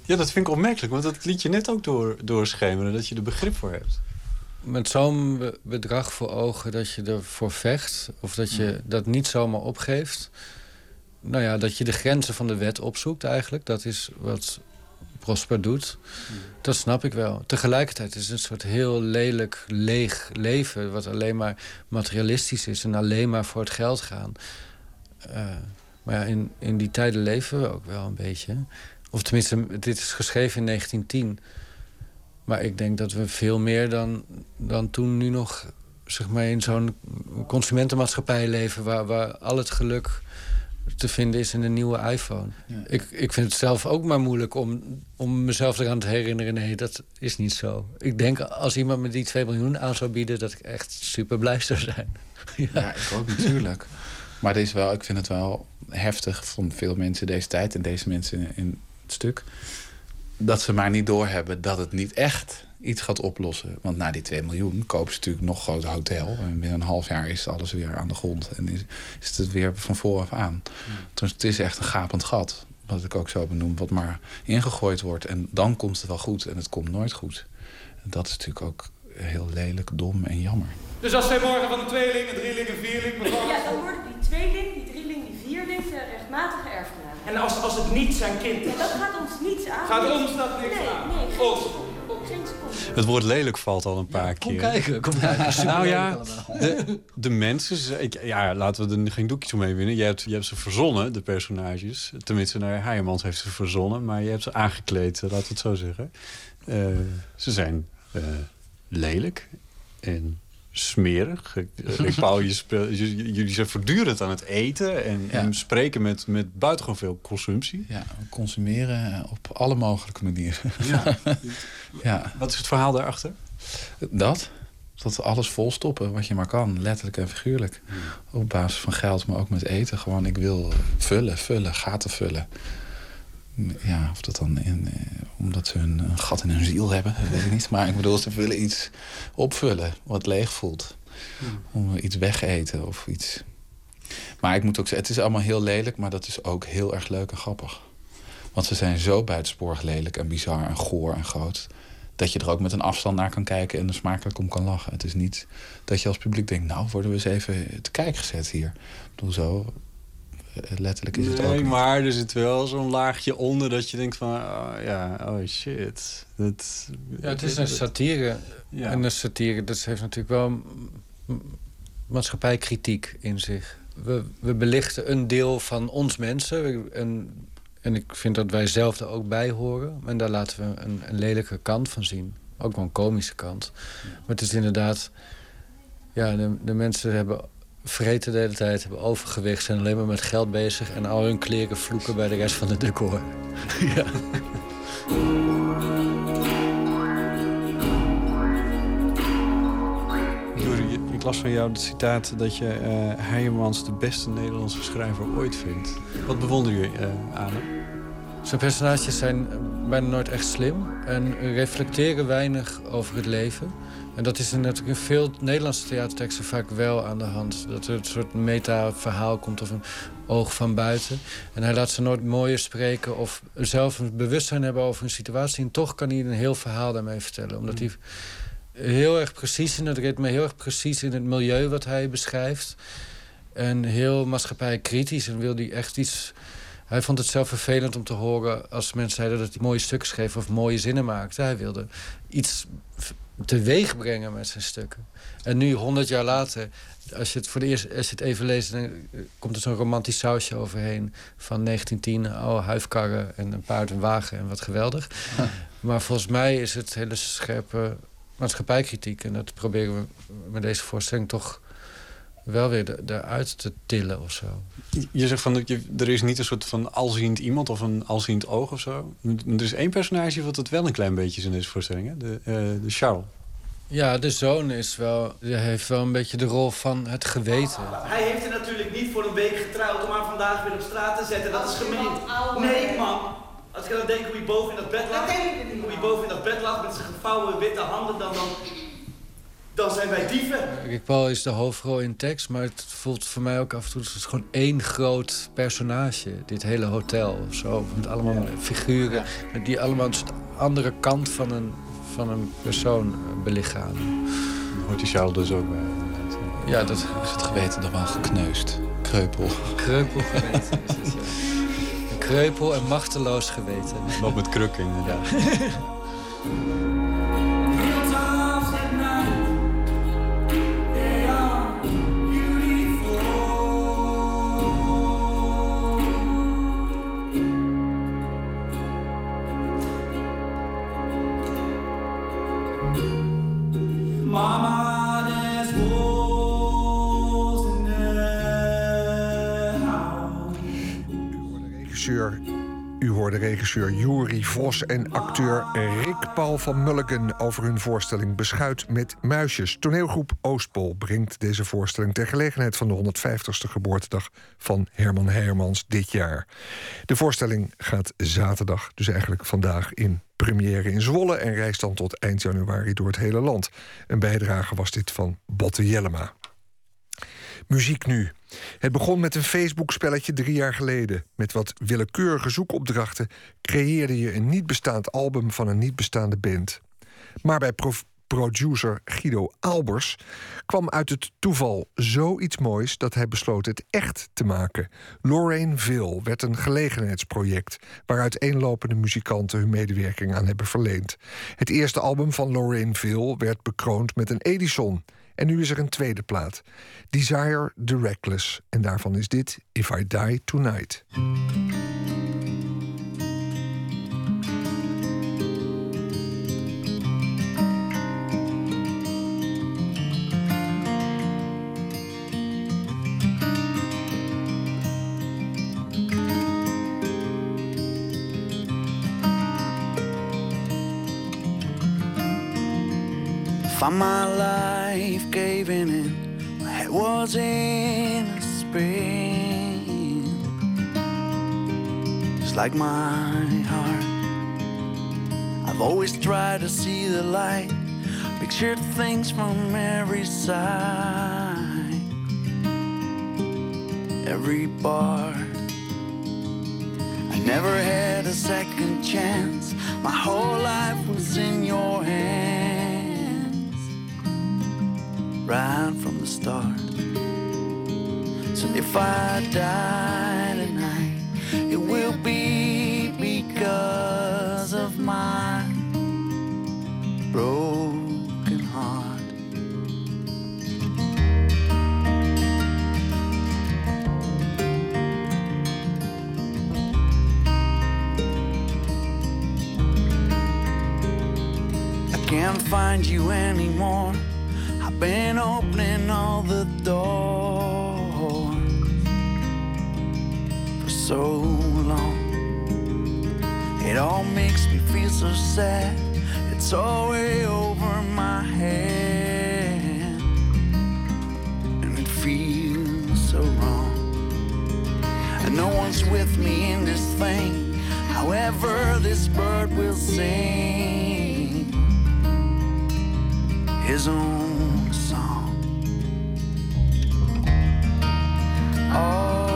Ja, dat vind ik opmerkelijk, want dat liet je net ook door, doorschemeren, dat je er begrip voor hebt. Met zo'n be- bedrag voor ogen dat je ervoor vecht, of dat je dat niet zomaar opgeeft. Nou ja, dat je de grenzen van de wet opzoekt eigenlijk. Dat is wat Prosper doet. Dat snap ik wel. Tegelijkertijd is het een soort heel lelijk, leeg leven... wat alleen maar materialistisch is en alleen maar voor het geld gaan. Eh, maar ja, in, in die tijden leven we ook wel een beetje. Of tenminste, dit is geschreven in 1910. Maar ik denk dat we veel meer dan, dan toen nu nog... Zeg maar in zo'n consumentenmaatschappij leven... Waar, waar al het geluk te vinden is in een nieuwe iPhone. Ik, ik vind het zelf ook maar moeilijk om, om mezelf eraan te herinneren... nee, dat is niet zo. Ik denk als iemand me die 2 miljoen aan zou bieden... dat ik echt super blij zou zijn. Ja, ik ook natuurlijk. Maar het is wel, ik vind het wel heftig van veel mensen deze tijd... en deze mensen in het stuk... dat ze maar niet doorhebben dat het niet echt iets gaat oplossen. Want na die 2 miljoen kopen ze natuurlijk nog een groot hotel. En binnen een half jaar is alles weer aan de grond. En is, is het weer van vooraf aan. Dus het is echt een gapend gat. Wat ik ook zo benoem. Wat maar ingegooid wordt. En dan komt het wel goed. En het komt nooit goed. En dat is natuurlijk ook heel lelijk, dom en jammer. Dus als zij morgen van een tweeling, een drieling, een vierling bevallen... Ja, dan worden die tweeling, die drieling, die vierling de rechtmatige erfgenaam. En als, als het niet zijn kind is? Ja, dat gaat ons niets aan. Gaat ons dat niks nee, aan? Nee, geen Ons. seconde. Geen seconde. Het woord lelijk valt al een paar Kom keer. kijken, kom kijken. Nou ja, de, de mensen... Ik, ja, laten we er geen doekjes omheen winnen. Je hebt, je hebt ze verzonnen, de personages. Tenminste, nou, Heijemans heeft ze verzonnen. Maar je hebt ze aangekleed, eh, laten we het zo zeggen. Eh, ze zijn eh, lelijk en smerig. Ik, eh, Paul, je speel- j- jullie zijn voortdurend aan het eten... en, Ja. en spreken met, met buitengewoon veel consumptie. Ja, consumeren op alle mogelijke manieren. Ja. ja. Wat is het verhaal daarachter? Dat. Dat we alles volstoppen wat je maar kan, letterlijk en figuurlijk. Op basis van geld, maar ook met eten. Gewoon, ik wil vullen, vullen, gaten vullen. Ja, of dat dan in, eh, omdat ze een, een gat in hun ziel hebben, dat weet ik niet. Maar ik bedoel, ze willen iets opvullen wat leeg voelt. Om iets wegeten of iets. Maar ik moet ook zeggen, het is allemaal heel lelijk, maar dat is ook heel erg leuk en grappig. Want ze zijn zo buitensporig lelijk en bizar en goor en groot. Dat je er ook met een afstand naar kan kijken en er smakelijk om kan lachen. Het is niet dat je als publiek denkt, nou worden we eens even te kijk gezet hier. Ik bedoel, zo letterlijk is het ook. Nee, niet. maar er zit wel zo'n laagje onder dat je denkt van... Oh, ja, oh shit. Dat, Ja, het is een satire. Ja. En een satire, dat heeft natuurlijk wel maatschappijkritiek in zich. We, we belichten een deel van ons mensen. En, en ik vind dat wij zelf er ook bij horen. En daar laten we een, een lelijke kant van zien. Ook wel een komische kant. Maar het is inderdaad... Ja, de, de mensen hebben vreten de hele tijd, hebben overgewicht... zijn alleen maar met geld bezig... en al hun kleren vloeken bij de rest van het decor. ja. Ik las van jou het citaat dat je eh Heijemans de beste Nederlandse schrijver ooit vindt. Wat bewonder je eh, aan hem? Zijn personages zijn bijna nooit echt slim en reflecteren weinig over het leven. En dat is natuurlijk in veel Nederlandse theaterteksten vaak wel aan de hand. Dat er een soort meta-verhaal komt of een oog van buiten. En hij laat ze nooit mooier spreken of zelf een bewustzijn hebben over een situatie. En toch kan hij een heel verhaal daarmee vertellen. Omdat hij heel erg precies in het ritme, heel erg precies in het milieu wat hij beschrijft. En heel maatschappijkritisch en wil hij echt iets... Hij vond het zelf vervelend om te horen als mensen zeiden dat hij mooie stukken schreef of mooie zinnen maakte. Hij wilde iets teweeg brengen met zijn stukken. En nu, honderd jaar later, als je het voor de eerst als je het even leest, dan eh, komt er zo'n romantisch sausje overheen van 1910. Oh, huifkarren en een paard en wagen en wat geweldig. Maar volgens mij is het hele scherpe maatschappijkritiek. En dat proberen we met deze voorstelling toch wel weer er- eruit te tillen of zo. Je zegt van, dat je, er is niet een soort van alziend iemand of een alziend oog of zo. Er is één personage wat het wel een klein beetje is in deze voorstelling, hè? De, eh, de Charles. Ja, de zoon is wel, die heeft wel een beetje de rol van het geweten. Hij heeft er natuurlijk niet voor een week getrouwd om haar vandaag weer op straat te zetten. Dat is gemeen. Nee, man. Als ik dan denk hoe hij boven in dat bed lag. Hoe hij boven in dat bed lag met zijn gevouwen witte handen, dan, dan, dan zijn wij dieven. Rick Paul is de hoofdrol in tekst, maar het voelt voor mij ook af en toe... het is gewoon één groot personage, dit hele hotel of zo. Met allemaal figuren die allemaal een soort andere kant van een, van een persoon eh, belichamen. Hoort die Charles dus ook bij? Ja, dat is het geweten dan wel gekneusd. Kreupel. Kreupel geweten is het, ja. Een kreupel en machteloos geweten. Loopt met krukken inderdaad. Hoorde regisseur Juri Vos en acteur Rick Paul van Mulligan over hun voorstelling Beschuit met muisjes. Toneelgroep Oostpol brengt deze voorstelling ter gelegenheid van de 150ste geboortedag van Herman Hermans dit jaar. De voorstelling gaat zaterdag, dus eigenlijk vandaag, in première in Zwolle en reist dan tot eind januari door het hele land. Een bijdrage was dit van Botte Jellema. Muziek nu. Het begon met een Facebook-spelletje drie jaar geleden. Met wat willekeurige zoekopdrachten creëerde je een niet bestaand album van een niet bestaande band. Maar bij pro- producer Guido Albers kwam uit het toeval zoiets moois dat hij besloot het echt te maken. Lorraine Ville werd een gelegenheidsproject waar uiteenlopende muzikanten hun medewerking aan hebben verleend. Het eerste album van Lorraine Ville werd bekroond met een Edison. En nu is er een tweede plaat. Desire the Reckless. En daarvan is dit If I Die Tonight. Found my life caving in. My head was in a spin. Just like my heart. I've always tried to see the light. Pictured things from every side. Every part. I never had a second chance. My whole life was in your hands right from the start. So if I die tonight, it will be because of my broken heart. I can't find you anymore. Been opening all the doors for so long. It all makes me feel so sad. It's all way over my head, and it feels so wrong. And no one's with me in this thing. However, this bird will sing his own All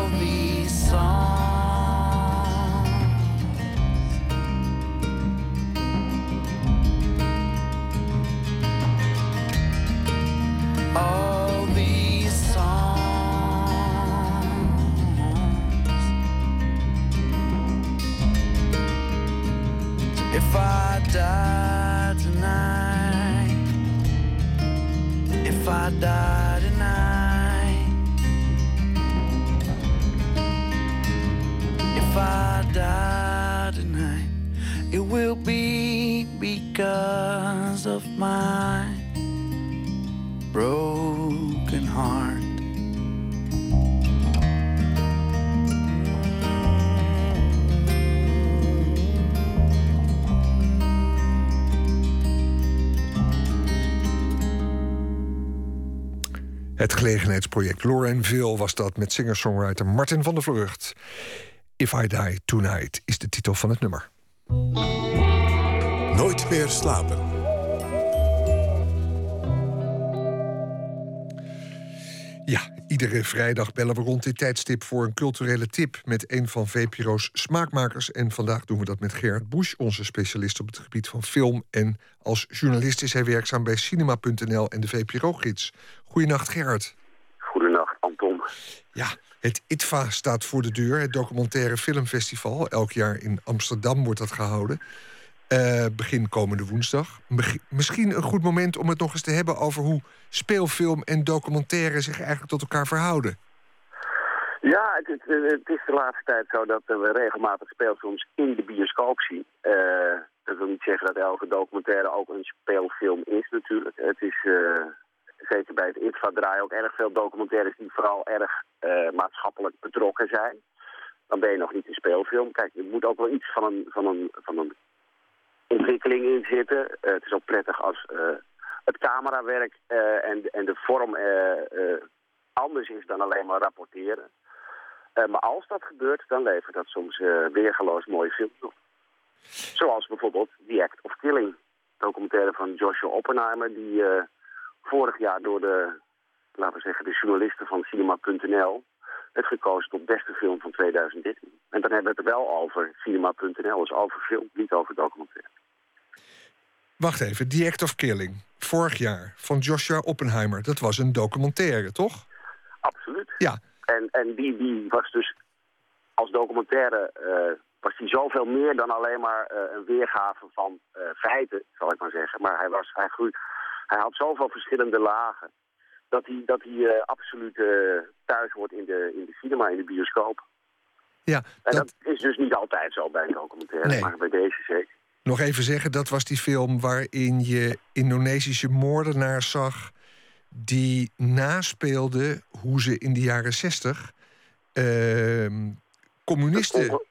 gelegenheidsproject Lorraineville was dat met singer-songwriter Martin van der Vlucht. If I Die Tonight is de titel van het nummer. Nooit meer slapen. Ja, iedere vrijdag bellen we rond dit tijdstip voor een culturele tip met een van VPRO's smaakmakers. En vandaag doen we dat met Gerard Busch, onze specialist op het gebied van film. En als journalist is hij werkzaam bij cinema.nl en de VPRO-gids. Goedenacht, Gerard. Ja, het ITVA staat voor de deur, het documentaire filmfestival. Elk jaar in Amsterdam wordt dat gehouden. Uh, begin komende woensdag. misschien een goed moment om het nog eens te hebben over hoe speelfilm en documentaire zich eigenlijk tot elkaar verhouden. Ja, het, het, is de laatste tijd zo dat we regelmatig speelfilms in de bioscoop zien. Uh, dat wil niet zeggen dat elke documentaire ook een speelfilm is natuurlijk. Het is uh, zeker bij het ITVA draaien ook erg veel documentaires die vooral erg maatschappelijk betrokken zijn. Dan ben je nog niet een speelfilm. Kijk, je moet ook wel iets van een, van een, van een ontwikkeling in zitten. Uh, het is ook prettig als uh, het camerawerk en, en de vorm anders is dan alleen maar rapporteren. maar als dat gebeurt, dan levert dat soms weergeloos mooie films op. Zoals bijvoorbeeld The Act of Killing. Documentaire van Joshua Oppenheimer, die vorig jaar door de, laten we zeggen, de journalisten van cinema.nl werd gekozen tot beste film van 2013. En dan hebben we het wel over cinema.nl, dus over film, niet over documentaire. Wacht even, The Act of Killing. Vorig jaar, van Joshua Oppenheimer. Dat was een documentaire, toch? Absoluut. Ja. En, en die, die was dus als documentaire... Uh, was die zoveel meer dan alleen maar uh, een weergave van uh, feiten, zal ik maar zeggen. Maar hij, was, hij, groeit, hij had zoveel verschillende lagen... dat hij, dat hij absoluut thuis wordt in de, in de cinema, in de bioscoop. Ja, en dat... is dus niet altijd zo bij een documentaire, nee. maar bij deze zeker. Nog even zeggen, dat was die film waarin je Indonesische moordenaars zag... die naspeelden hoe ze in de jaren zestig... Uh, communisten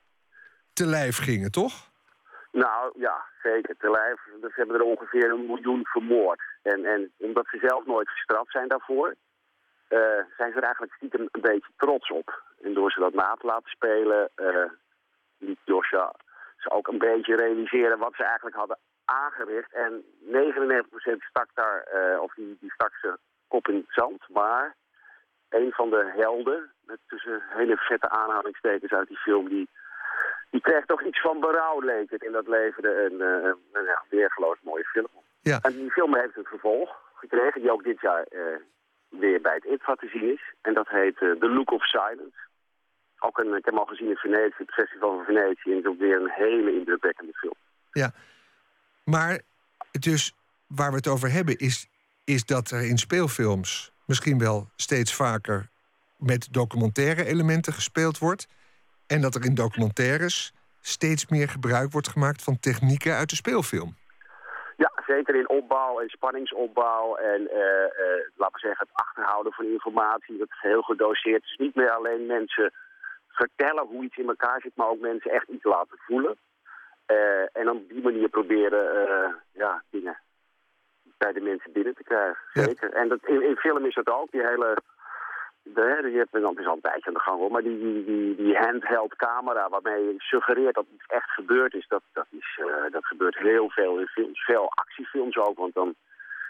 te lijf gingen, toch? Nou, ja, zeker. Te lijf. Ze hebben er ongeveer een miljoen vermoord. En, en omdat ze zelf nooit gestraft zijn daarvoor... Uh, zijn ze er eigenlijk stiekem een beetje trots op. En door ze dat na te laten spelen... Uh, liet Joshua ze ook een beetje realiseren wat ze eigenlijk hadden aangericht. En 99% stak daar, uh, of die, die stak ze kop in het zand. Maar een van de helden, met tussen hele vette aanhalingstekens uit die film, die, die kreeg toch iets van berouw, leek het. En dat leverde een, een, een ja, weergeloos mooie film. Ja. En die film heeft een vervolg gekregen, die ook dit jaar uh, weer bij het ITVA te zien is. En dat heet The Look of Silence. Ook een, ik heb hem al gezien in Venetië, het festival van Venetië. En het is ook weer een hele indrukwekkende film. Ja, maar dus waar we het over hebben is, is dat er in speelfilms misschien wel steeds vaker met documentaire elementen gespeeld wordt. En dat er in documentaires steeds meer gebruik wordt gemaakt van technieken uit de speelfilm. Ja, zeker in opbouw en spanningsopbouw en uh, uh, laten we zeggen het achterhouden van informatie. Dat is heel gedoseerd. Is niet meer alleen mensen vertellen hoe iets in elkaar zit, maar ook mensen echt iets laten voelen. Uh, en op die manier proberen ja, dingen bij de mensen binnen te krijgen. Zeker. Ja. En dat, in, in, film is dat ook, die hele... De, je hebt, het is al een tijdje aan de gang hoor, maar die, die, die, handheld camera waarmee je suggereert dat iets echt gebeurd is, dat, dat, is, uh, dat gebeurt heel veel in films. Veel actiefilms ook, want dan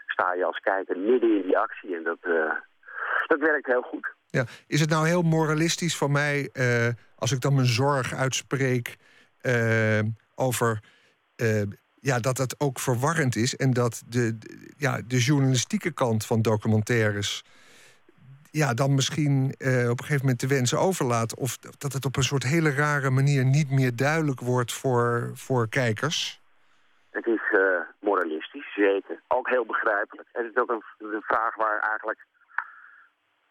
sta je als kijker midden in die actie en dat, dat werkt heel goed. Ja. Is het nou heel moralistisch van mij uh, als ik dan mijn zorg uitspreek over ja, dat het ook verwarrend is en dat de, ja, de journalistieke kant van documentaires ja, dan misschien op een gegeven moment de wensen overlaat of dat het op een soort hele rare manier niet meer duidelijk wordt voor, voor kijkers? Het is moralistisch, zeker. Ook heel begrijpelijk. Het is ook een, vraag waar eigenlijk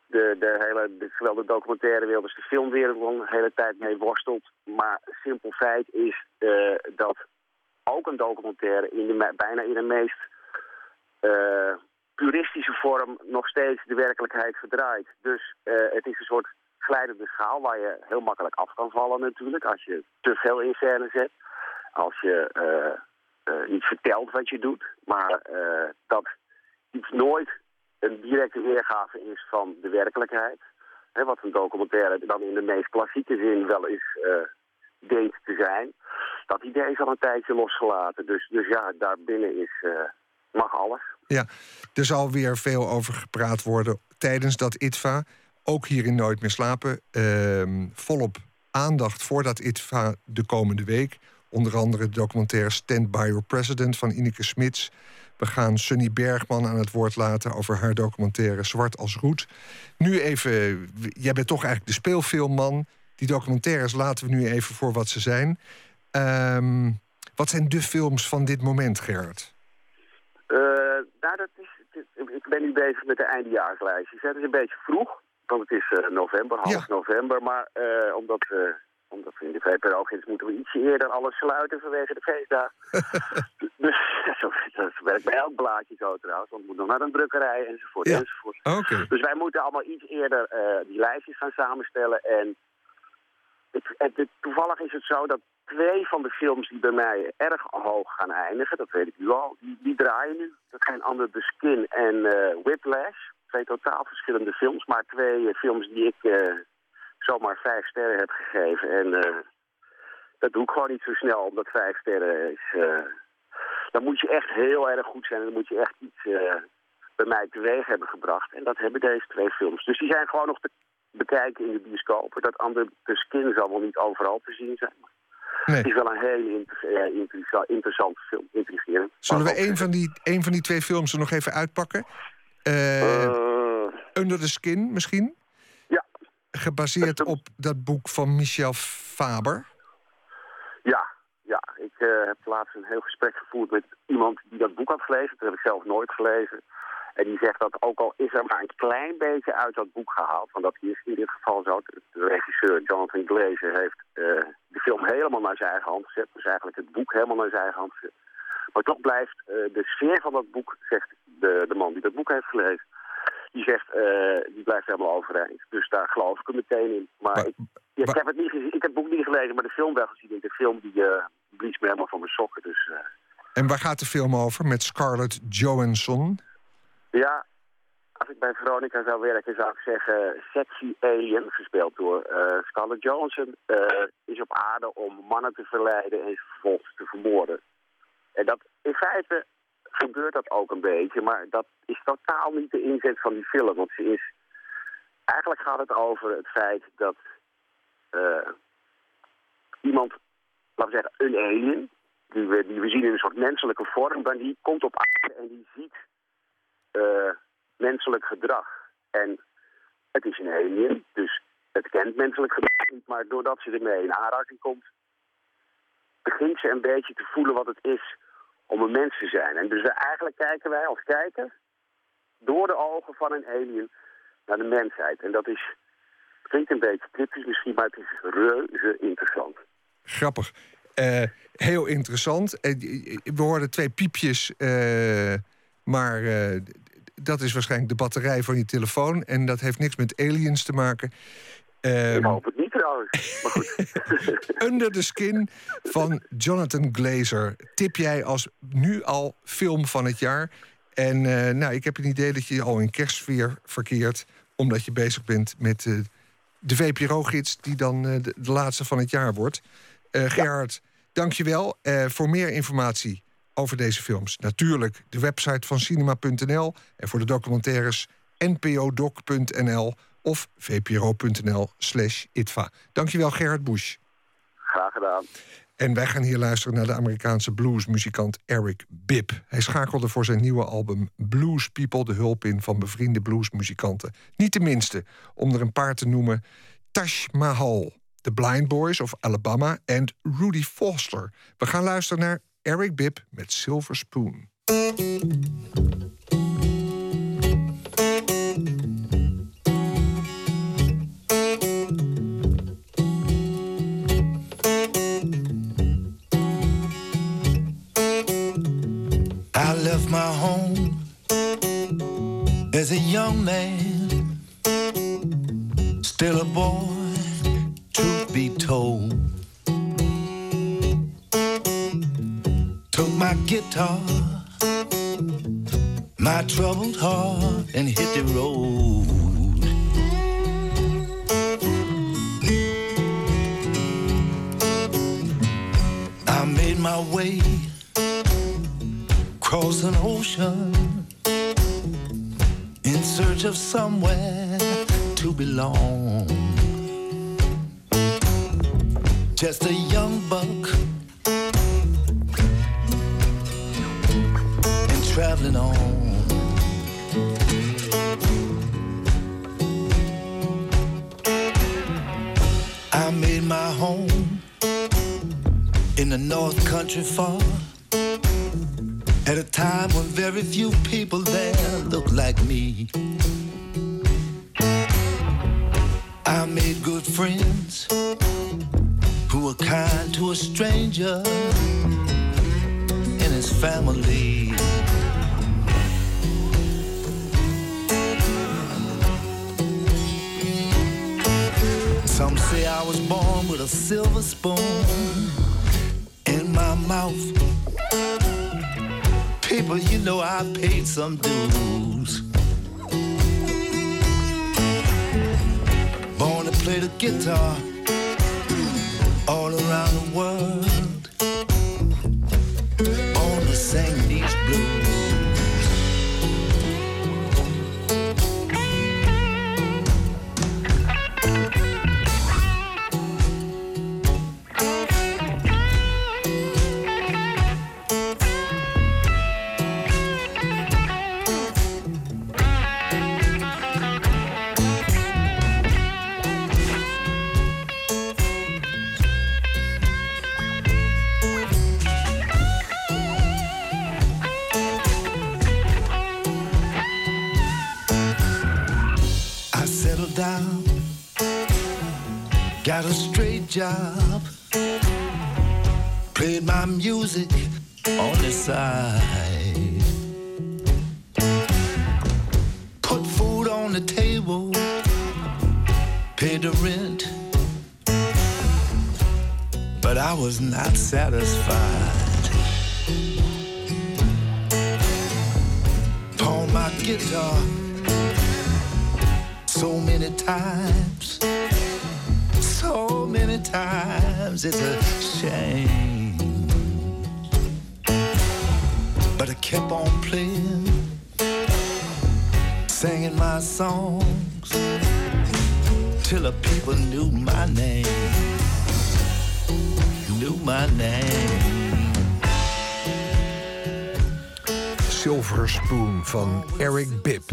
de, de hele, de, zowel de documentaire wereld als de filmwereld al hele tijd mee worstelt. Maar simpel feit is uh, dat ook een documentaire in de, bijna in de meest puristische vorm nog steeds de werkelijkheid verdraait. Dus uh, het is een soort glijdende schaal waar je heel makkelijk af kan vallen natuurlijk als je te veel in scène zet. Als je niet vertelt wat je doet, maar dat iets nooit een directe weergave is van de werkelijkheid. Hè, wat een documentaire dan in de meest klassieke zin wel uh, deed te zijn. Dat idee is al een tijdje losgelaten. Dus, dus ja, daarbinnen is, uh, mag alles. Ja, er zal weer veel over gepraat worden tijdens dat ITVA. Ook hier in Nooit meer slapen. Ehm, volop aandacht voor dat ITVA de komende week. Onder andere de documentaire Stand By Your President van Ineke Smits. We gaan Sunny Bergman aan het woord laten over haar documentaire Zwart als Roet. Nu even, jij bent toch eigenlijk de speelfilmman. Die documentaires laten we nu even voor wat ze zijn. Ehm, wat zijn de films van dit moment, Gerard? Uh, nou, dat is, ik ben nu bezig met de eindejaarslijstjes. Het is een beetje vroeg, want het is uh, november, half november. Maar uh, omdat omdat we in de VPRO-gids moeten we ietsje eerder alles sluiten vanwege de feestdagen. dus dat werkt bij elk blaadje zo trouwens. Want we moeten nog naar een drukkerij enzovoort. Ja. enzovoort. Dus wij moeten allemaal iets eerder uh, die lijstjes gaan samenstellen. En het, het, het, toevallig is het zo dat twee van de films die bij mij erg hoog gaan eindigen, dat weet ik nu al, die, die draaien nu. Dat zijn Under the Skin en uh, Whiplash. Twee totaal verschillende films, maar twee uh, films die ik zomaar vijf sterren heb gegeven. En dat doe ik gewoon niet zo snel, omdat vijf sterren is... Dan moet je echt heel erg goed zijn en dan moet je echt iets bij mij teweeg hebben gebracht. En dat hebben deze twee films. Dus die zijn gewoon nog te bekijken in de bioscopen. Dat andere de skin zal wel niet overal te zien zijn. Nee. Het is wel een hele inter interessante film, intrigerend. Zullen we een van, die, een van die twee films er nog even uitpakken? Under the Skin misschien? gebaseerd op dat boek van Michel Faber? Ja, ja. Ik uh, heb laatst een heel gesprek gevoerd met iemand die dat boek had gelezen. Dat heb ik zelf nooit gelezen. En die zegt dat ook al is er maar een klein beetje uit dat boek gehaald... want dat is in dit geval zo. De regisseur Jonathan Glazer heeft uh, de film helemaal naar zijn eigen hand gezet. Dus eigenlijk het boek helemaal naar zijn eigen hand gezet. Maar toch blijft uh, de sfeer van dat boek, zegt de, de man die dat boek heeft gelezen die zegt, uh, die blijft helemaal overeind. Dus daar geloof ik er meteen in. Maar, maar ik, ja, ik, heb het niet gezien, ik heb het boek niet gelezen, maar de film wel gezien. De film die uh, blies me helemaal van mijn sokken. Dus, uh... En waar gaat de film over met Scarlett Johansson? Ja, als ik bij Veronica zou werken, zou ik zeggen Sexy Alien, gespeeld door Scarlett Johansson, is op aarde om mannen te verleiden en vervolgens te vermoorden. En dat in feite gebeurt dat ook een beetje, maar dat is totaal niet de inzet van die film. Want ze is, eigenlijk gaat het over het feit dat uh, iemand, laten we zeggen, een alien, die we, die we zien in een soort menselijke vorm, maar die komt op aarde en die ziet uh, menselijk gedrag. En het is een alien, dus het kent menselijk gedrag niet, maar doordat ze ermee in aanraking komt, begint ze een beetje te voelen wat het is om een mens te zijn. En dus eigenlijk kijken wij als kijker door de ogen van een alien naar de mensheid. En dat is, klinkt een beetje cryptisch misschien, maar het is reuze interessant. Grappig. Uh, heel interessant. Uh, we hoorden twee piepjes, maar dat is waarschijnlijk de batterij van je telefoon. En dat heeft niks met aliens te maken. Ik hoop het niet trouwens. Maar goed. Under the Skin van Jonathan Glazer. Tip jij als nu al film van het jaar. En uh, nou, ik heb een idee dat je al in kerstsfeer verkeert... omdat je bezig bent met uh, de VPRO-gids... die dan uh, de, de, laatste van het jaar wordt. Gerhard, ja. dank je wel. voor meer informatie over deze films... natuurlijk de website van cinema.nl... en voor de documentaires npodoc.nl of vpro.nl slash itva. Dankjewel Gerard Bush. Graag gedaan. En wij gaan hier luisteren naar de Amerikaanse bluesmuzikant Eric Bibb. Hij schakelde voor zijn nieuwe album Blues People de hulp in van bevriende bluesmuzikanten. Niet de minste, om er een paar te noemen: Tash Mahal, The Blind Boys of Alabama en Rudy Foster. We gaan luisteren naar Eric Bibb met Silver Spoon. I left my home as a young man, still a boy, truth be told. My guitar, my troubled heart, and hit the road. I made my way across an ocean in search of somewhere to belong. Just a young buck traveling on. I made my home in the North Country far. At a time when very few people there look like me. I made good friends who were kind to a stranger and his family. Some say I was born with a silver spoon in my mouth. People, you know I paid some dues. Born to play the guitar all around the world. Job, van Eric Bibb.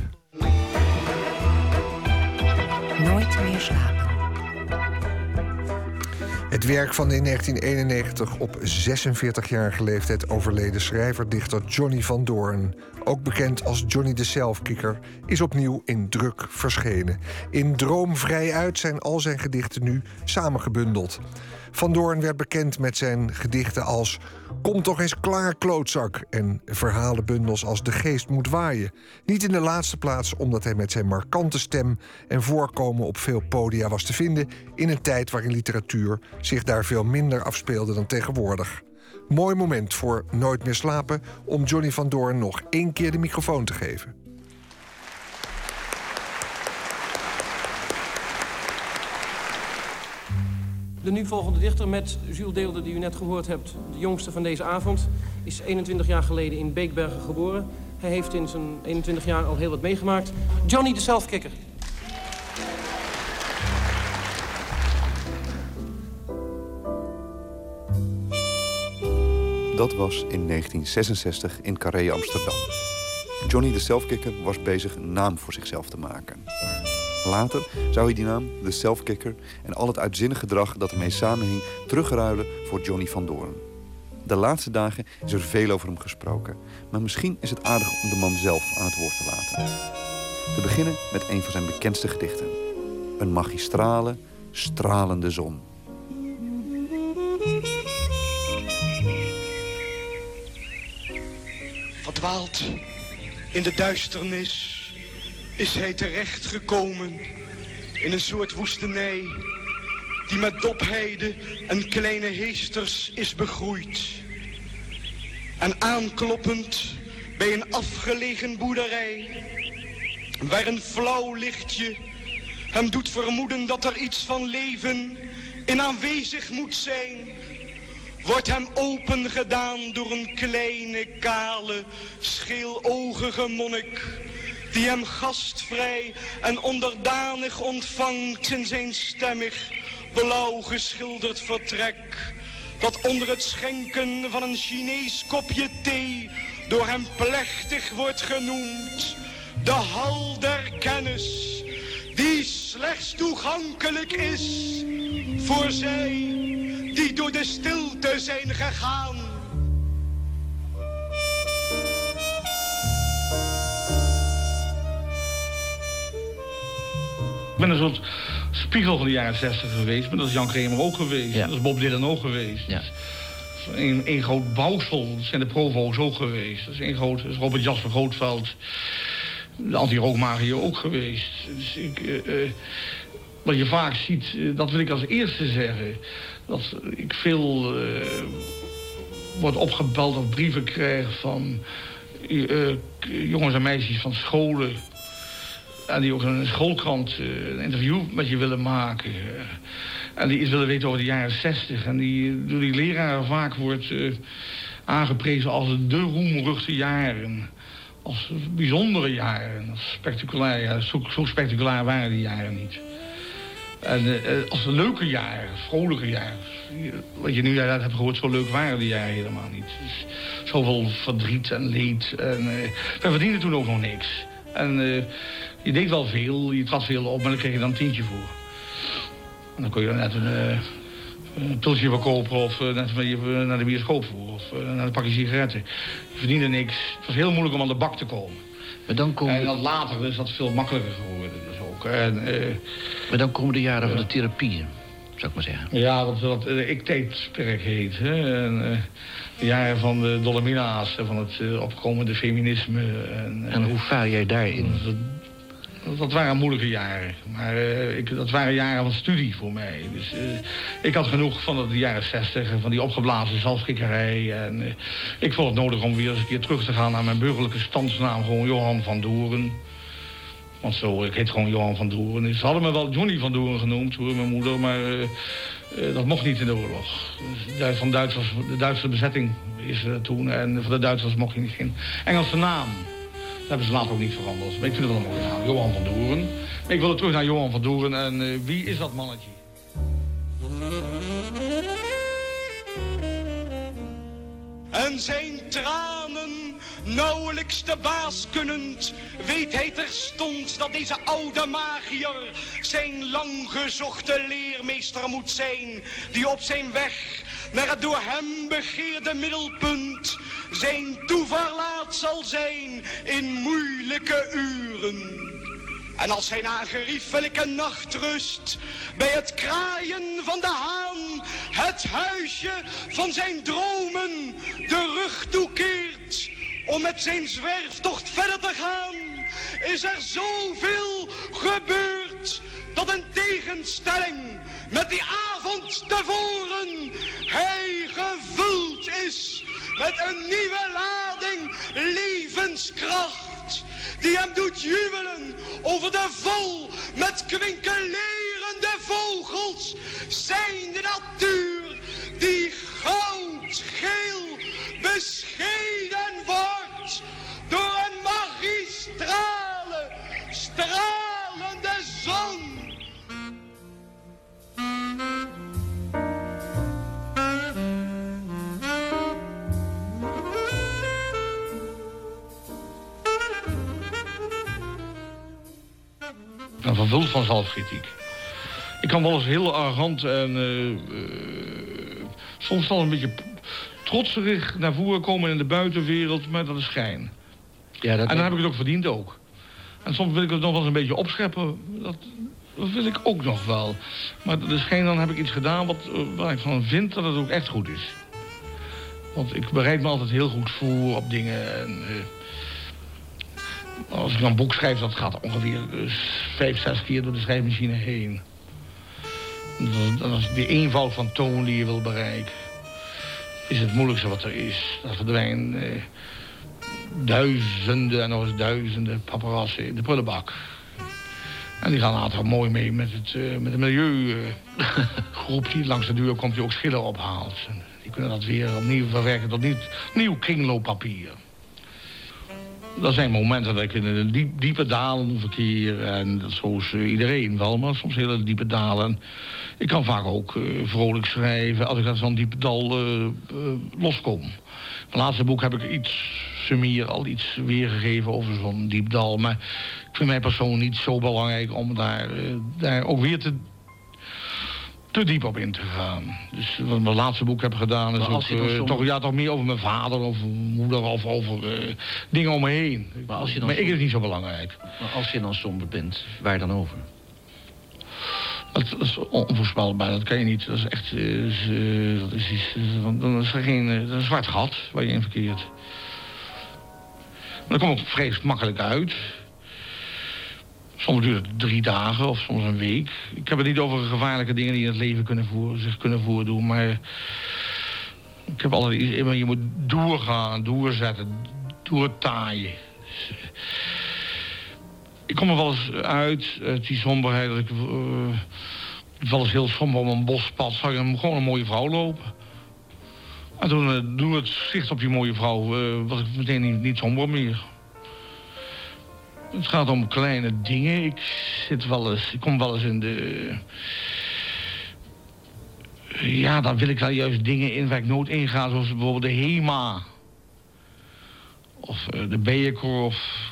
Nooit meer slapen. Het werk van de in 1991 op 46-jarige leeftijd overleden schrijver-dichter Johnny van Doorn, ook bekend als Johnny de Zelfkikker, is opnieuw in druk verschenen. In Droom Vrij Uit zijn al zijn gedichten nu samengebundeld. Van Doorn werd bekend met zijn gedichten als Kom toch eens klaar, klootzak. En verhalenbundels als De Geest moet waaien. Niet in de laatste plaats omdat hij met zijn markante stem en voorkomen op veel podia was te vinden. in een tijd waarin literatuur zich daar veel minder afspeelde dan tegenwoordig. Mooi moment voor Nooit meer slapen om Johnny van Doorn nog één keer de microfoon te geven. De nu volgende dichter met Jules Deelde, die u net gehoord hebt, de jongste van deze avond, is 21 jaar geleden in Beekbergen geboren. Hij heeft in zijn 21 jaar al heel wat meegemaakt. Johnny de Zelfkikker. Dat was in 1966 in Carré Amsterdam. Johnny de Selfkicker was bezig een naam voor zichzelf te maken. Later zou hij die naam, de Selfkicker, en al het uitzinnig gedrag dat ermee samenhing, terugruilen voor Johnny van Doorn. De laatste dagen is er veel over hem gesproken, maar misschien is het aardig om de man zelf aan het woord te laten. Te beginnen met een van zijn bekendste gedichten. Een magistrale, stralende zon. Verdwaald in de duisternis is hij terechtgekomen in een soort woestenij die met dopheide en kleine heesters is begroeid. En aankloppend bij een afgelegen boerderij, waar een flauw lichtje hem doet vermoeden dat er iets van leven in aanwezig moet zijn, wordt hem opengedaan door een kleine, kale, scheelogige monnik die hem gastvrij en onderdanig ontvangt in zijn stemmig, blauw geschilderd vertrek, dat onder het schenken van een Chinees kopje thee door hem plechtig wordt genoemd de hal der kennis, die slechts toegankelijk is voor zij die door de stilte zijn gegaan. Ik ben een soort spiegel van de jaren 60 geweest. Maar dat is Jan Kramer ook geweest. Dat is Bob Dylan ook geweest. Ja. Een, een groot bouwsel. Dat zijn de provo's ook geweest. Dat is een groot, dat is Robert Jasper Grootveld. De anti-rookmagier ook geweest. Dus ik, uh, uh, wat je vaak ziet, uh, dat wil ik als eerste zeggen. Dat ik veel wordt opgebeld of brieven krijg van jongens en meisjes van scholen en die ook een schoolkrant een interview met je willen maken. en die iets willen weten over de jaren 60. En die door die leraren vaak wordt uh, aangeprezen als de roemruchte jaren. Als bijzondere jaren. Als spectaculair. Ja, zo, spectaculair waren die jaren niet. En uh, als leuke jaren, vrolijke jaren. Wat je nu inderdaad hebt gehoord, zo leuk waren die jaren helemaal niet. Dus zoveel verdriet en leed. En, uh, we verdienden toen ook nog niks. En je deed wel veel, je trad veel op, maar dan kreeg je dan een tientje voor. En dan kon je net een, uh, een pilsje verkopen of uh, net even naar de bioscoop voor. Of uh, naar een pakje sigaretten. Je verdiende niks. Het was heel moeilijk om aan de bak te komen. Maar dan kom... En dan later is dat veel makkelijker geworden. Dus ook. En, maar dan komen de jaren van de therapieën, zou ik maar zeggen. Ja, wat, wat ik tijdperk heet. Hè. En, de jaren van de Dolomina's, van het opkomende feminisme. En, en hoe vaar jij daarin? Dat waren moeilijke jaren. Maar uh, ik, dat waren jaren van studie voor mij. Dus uh, ik had genoeg van de jaren zestig, van die opgeblazen zelfschikkerij. En uh, ik vond het nodig om weer eens een keer terug te gaan naar mijn burgerlijke standsnaam. Gewoon Johan van Doeren. Want zo, ik heet gewoon Johan van Doeren. Ze hadden me wel Johnny van Doeren genoemd, hoor, mijn moeder. Maar dat mocht niet in de oorlog. Dus van de Duitse bezetting is er toen. En van de Duitsers mocht je niet geen Engelse naam. Dat hebben ze later ook niet veranderd. Maar ik vind het wel naam. Johan van Doeren. Ik wil terug naar Johan van Doeren. En uh, wie is dat mannetje? En zijn tranen nauwelijks de baas kunnend, weet hij terstond dat deze oude magier zijn langgezochte leermeester moet zijn, die op zijn weg naar het door hem begeerde middelpunt zijn toeverlaat zal zijn in moeilijke uren. En als hij na geriefelijke nachtrust bij het kraaien van de haan het huisje van zijn dromen de rug toekeert om met zijn zwerftocht verder te gaan, is er zoveel gebeurd dat een tegenstelling met die avond tevoren hij gevuld is met een nieuwe lading levenskracht. Die hem doet jubelen over de vol met kwinkelerende vogels. Zijn de natuur van zelfkritiek. Ik kan wel eens heel arrogant en uh, uh, soms wel een beetje trotserig naar voren komen in de buitenwereld, maar dat is schijn. Ja, dat en dan heb ik het ook verdiend ook. En soms wil ik het nog wel eens een beetje opscheppen. Dat, dat wil ik ook nog wel. Maar de schijn dan heb ik iets gedaan wat, waar ik van vind dat het ook echt goed is. Want ik bereid me altijd heel goed voor op dingen. En, uh, als ik een boek schrijf, dat gaat ongeveer vijf, zes keer door de schrijfmachine heen. Dat is die eenvoud van toon die je wil bereiken. Is het moeilijkste wat er is. Dat verdwijnen eh, duizenden en nog eens duizenden paparazzen in de prullenbak. En die gaan later mooi mee met het, uh, met de milieugroep uh, die langs de deur komt die ook schillen ophaalt. En Die kunnen dat weer opnieuw verwerken tot niet, nieuw kringlooppapier. Er zijn momenten dat ik in een diep, diepe dalen verkeer. En dat zoals eh, iedereen wel, maar soms hele diepe dalen. Ik kan vaak ook eh, vrolijk schrijven als ik uit zo'n diepe dal eh, loskom. Mijn laatste boek heb ik iets sumier al iets weergegeven over zo'n diep dal. Maar ik vind mij persoonlijk niet zo belangrijk om daar, daar ook weer te, te diep op in te gaan. Dus wat mijn laatste boek heb gedaan is ook, eh, soms- toch, ja, toch meer over mijn vader of moeder of over eh, dingen om me heen. Maar als je dan maar ik is niet zo belangrijk. Maar als je dan somber bent, waar dan over? Dat, dat is onvoorspelbaar, dat kan je niet. Dat is echt, eh, dat is, iets, dan is er geen, is een zwart gat waar je in verkeert. Maar dan kom ik vreselijk makkelijk uit. Soms duurt het drie dagen of soms een week. Ik heb het niet over gevaarlijke dingen die in het leven kunnen voor, zich kunnen voordoen, maar ik heb altijd iets je moet doorgaan, doorzetten, doortaaien. Ik kom er wel eens uit, uit die somberheid. Dat ik eh, wel eens heel somber om een bospad zag een- gewoon een mooie vrouw lopen. En toen, eh, door het zicht op die mooie vrouw, eh, was ik meteen niet, niet somber meer. Het gaat om kleine dingen. Ik zit wel eens, ik kom wel eens in de. Ja, dan wil ik daar juist dingen in waar ik nooit inga, zoals bijvoorbeeld de HEMA. Of eh, de Bijenkorf.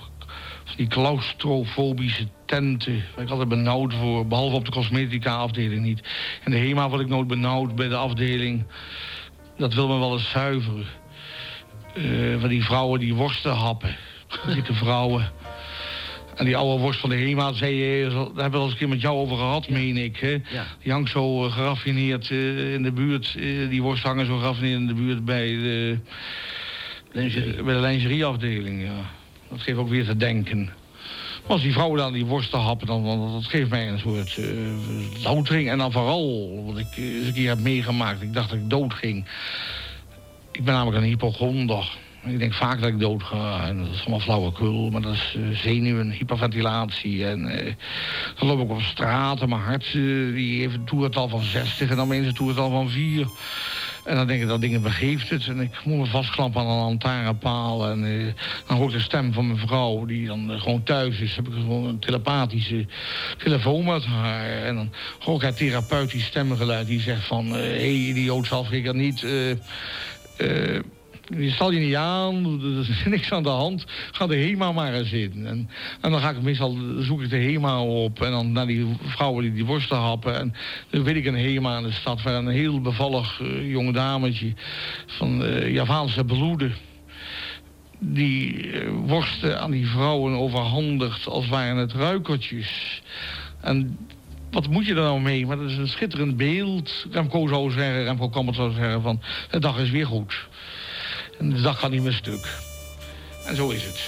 Of die claustrofobische tenten, waar ik altijd benauwd voor. Behalve op de cosmetica-afdeling niet. En de HEMA word ik nooit benauwd bij de afdeling. Dat wil me wel eens zuiveren. Eh, van die vrouwen die worsten happen. Dikke vrouwen. En die oude worst van de HEMA, zei je, daar hebben we wel eens een keer met jou over gehad, meen ik. Hè? Die hangt zo eh, geraffineerd eh, in de buurt. eh, die worst hangen zo geraffineerd in de buurt bij de, eh, bij de lingerieafdeling. Ja. Dat geeft ook weer te denken. Maar als die vrouwen dan die worsten happen, dan, dan dat geeft mij een soort eh loutering. En dan vooral, wat ik eh, eens een keer heb meegemaakt, ik dacht dat ik dood ging. Ik ben namelijk een hypochonder. Ik denk vaak dat ik dood ga. En dat is allemaal flauwekul. Maar dat is eh, zenuwen, hyperventilatie. En eh, dan loop ik op straat en mijn hart eh, die heeft een toertal van 60 en dan ineens een toertal van 4. En dan denk ik, dat ding begeeft het. En ik moet me vastklampen aan een lantaarnpaal. En eh, dan hoor ik de stem van mijn vrouw, die dan gewoon thuis is. heb ik gewoon een telepathische telefoon met haar. En dan hoor ik haar therapeutisch stemgeluid die zegt van... Hé, hey, idioot, zal ik niet... eh, je stel je niet aan, er is niks aan de hand. Ga de HEMA maar eens in. En, en dan ga ik meestal, zoek ik de HEMA op. En dan naar die vrouwen die die worsten happen. En dan weet ik een HEMA in de stad waar een heel bevallig eh, jong van eh, Javaanse bloeden. Die eh, worsten aan die vrouwen overhandigt als waren het ruikertjes. En wat moet je er nou mee? Maar dat is een schitterend beeld. Remco zou zeggen, Remco Kammert zou zeggen van... de dag is weer goed. En de dag gaat niet meer stuk. En zo is het.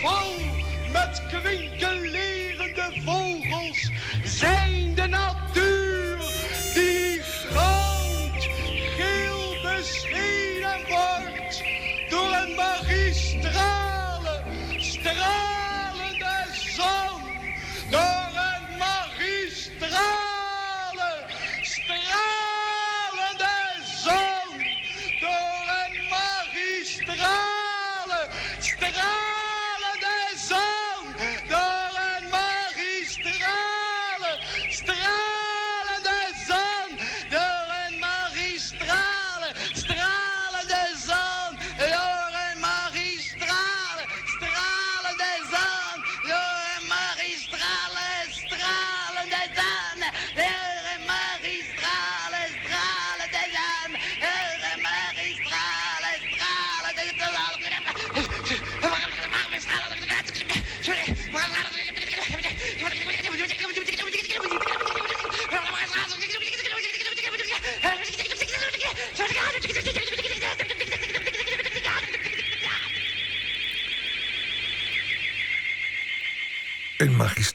Vol met kwinkelerende vogels zijn de natuur die goud geel besneden wordt door een magistrale, stralende zon. Door een magistrale,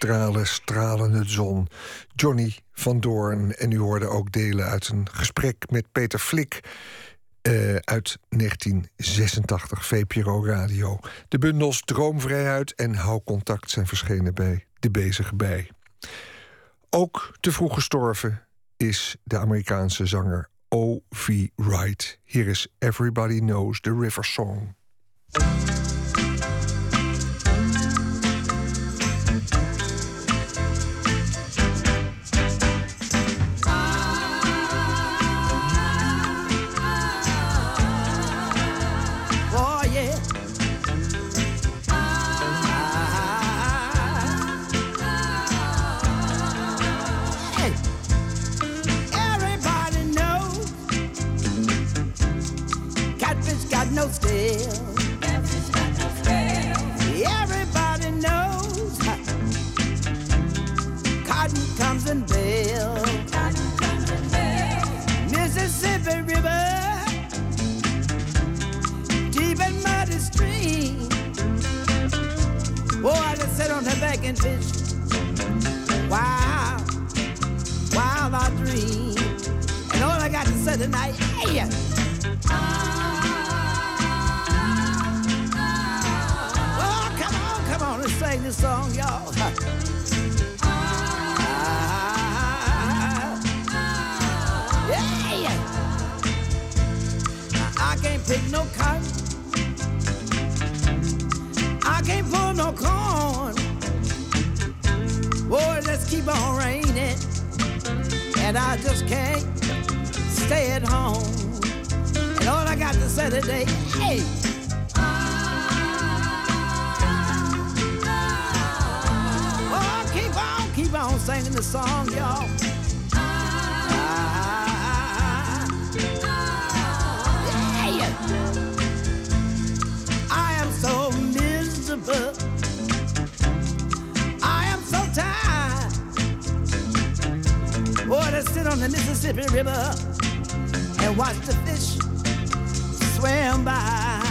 Magistrale, stralende zon. Johnny van Doorn. En u hoorde ook delen uit een gesprek met Peter Flik. eh, uit 1986, VPRO Radio. De bundels Droomvrijheid en Hou Contact zijn verschenen bij De Bezige Bij. Ook te vroeg gestorven is de Amerikaanse zanger O.V. Wright. Hier is Everybody Knows the River Song. The back and fish. Wow, wild I dream. And all I got to say tonight, hey. Oh, come on, come on and sing this song, y'all. Yeah. I can't pick no Keep on raining. And I just can't stay at home. And all I got to say today, hey. Oh, keep on, keep on singing the song, y'all. Mississippi River and watch the fish swim by.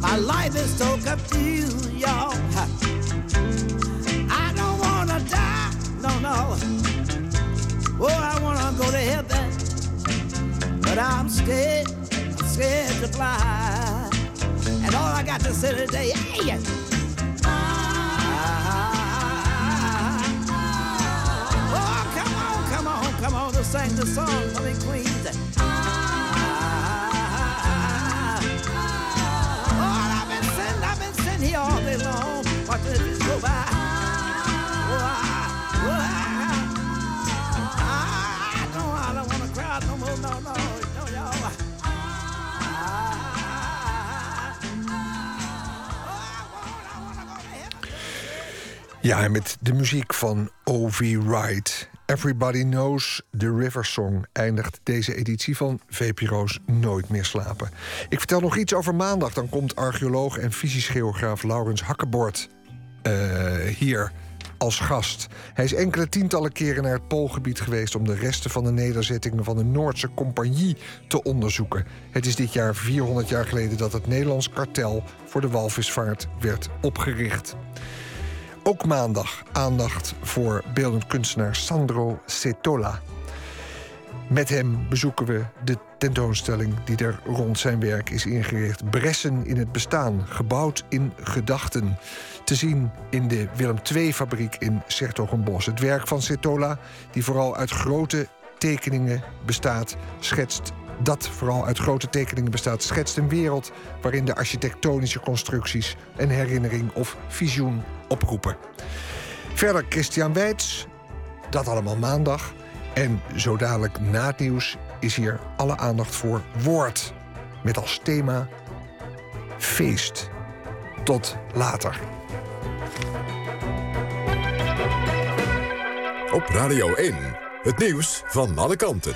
My life is so confused, y'all. I don't wanna die, no, no. Oh, I wanna go to heaven, but I'm scared, I'm scared to fly. And all I got to say today, hey, sing the song. Oh, I've been I've been here all long, I, no no. Ja, met de muziek van O.V. Wright. Everybody Knows the River Song eindigt deze editie van VPRO's Nooit meer slapen. Ik vertel nog iets over maandag. Dan komt archeoloog en fysisch geograaf Laurens Hakkebord eh, hier als gast. Hij is enkele tientallen keren naar het Poolgebied geweest... om de resten van de nederzettingen van de Noordse Compagnie te onderzoeken. Het is dit jaar 400 jaar geleden dat het Nederlands kartel... voor de walvisvaart werd opgericht. Ook maandag aandacht voor beeldend kunstenaar Sandro Cetola. Met hem bezoeken we de tentoonstelling die er rond zijn werk is ingericht. Bressen in het bestaan, gebouwd in gedachten. Te zien in de Willem II-fabriek in Sertogenbos. Het werk van Cetola, die vooral uit grote tekeningen bestaat, schetst dat vooral uit grote tekeningen bestaat, schetst een wereld waarin de architectonische constructies een herinnering of visioen oproepen. Verder Christian Weits, dat allemaal maandag. En zo dadelijk na het nieuws is hier alle aandacht voor woord. Met als thema feest. Tot later. Op Radio 1, het nieuws van alle kanten.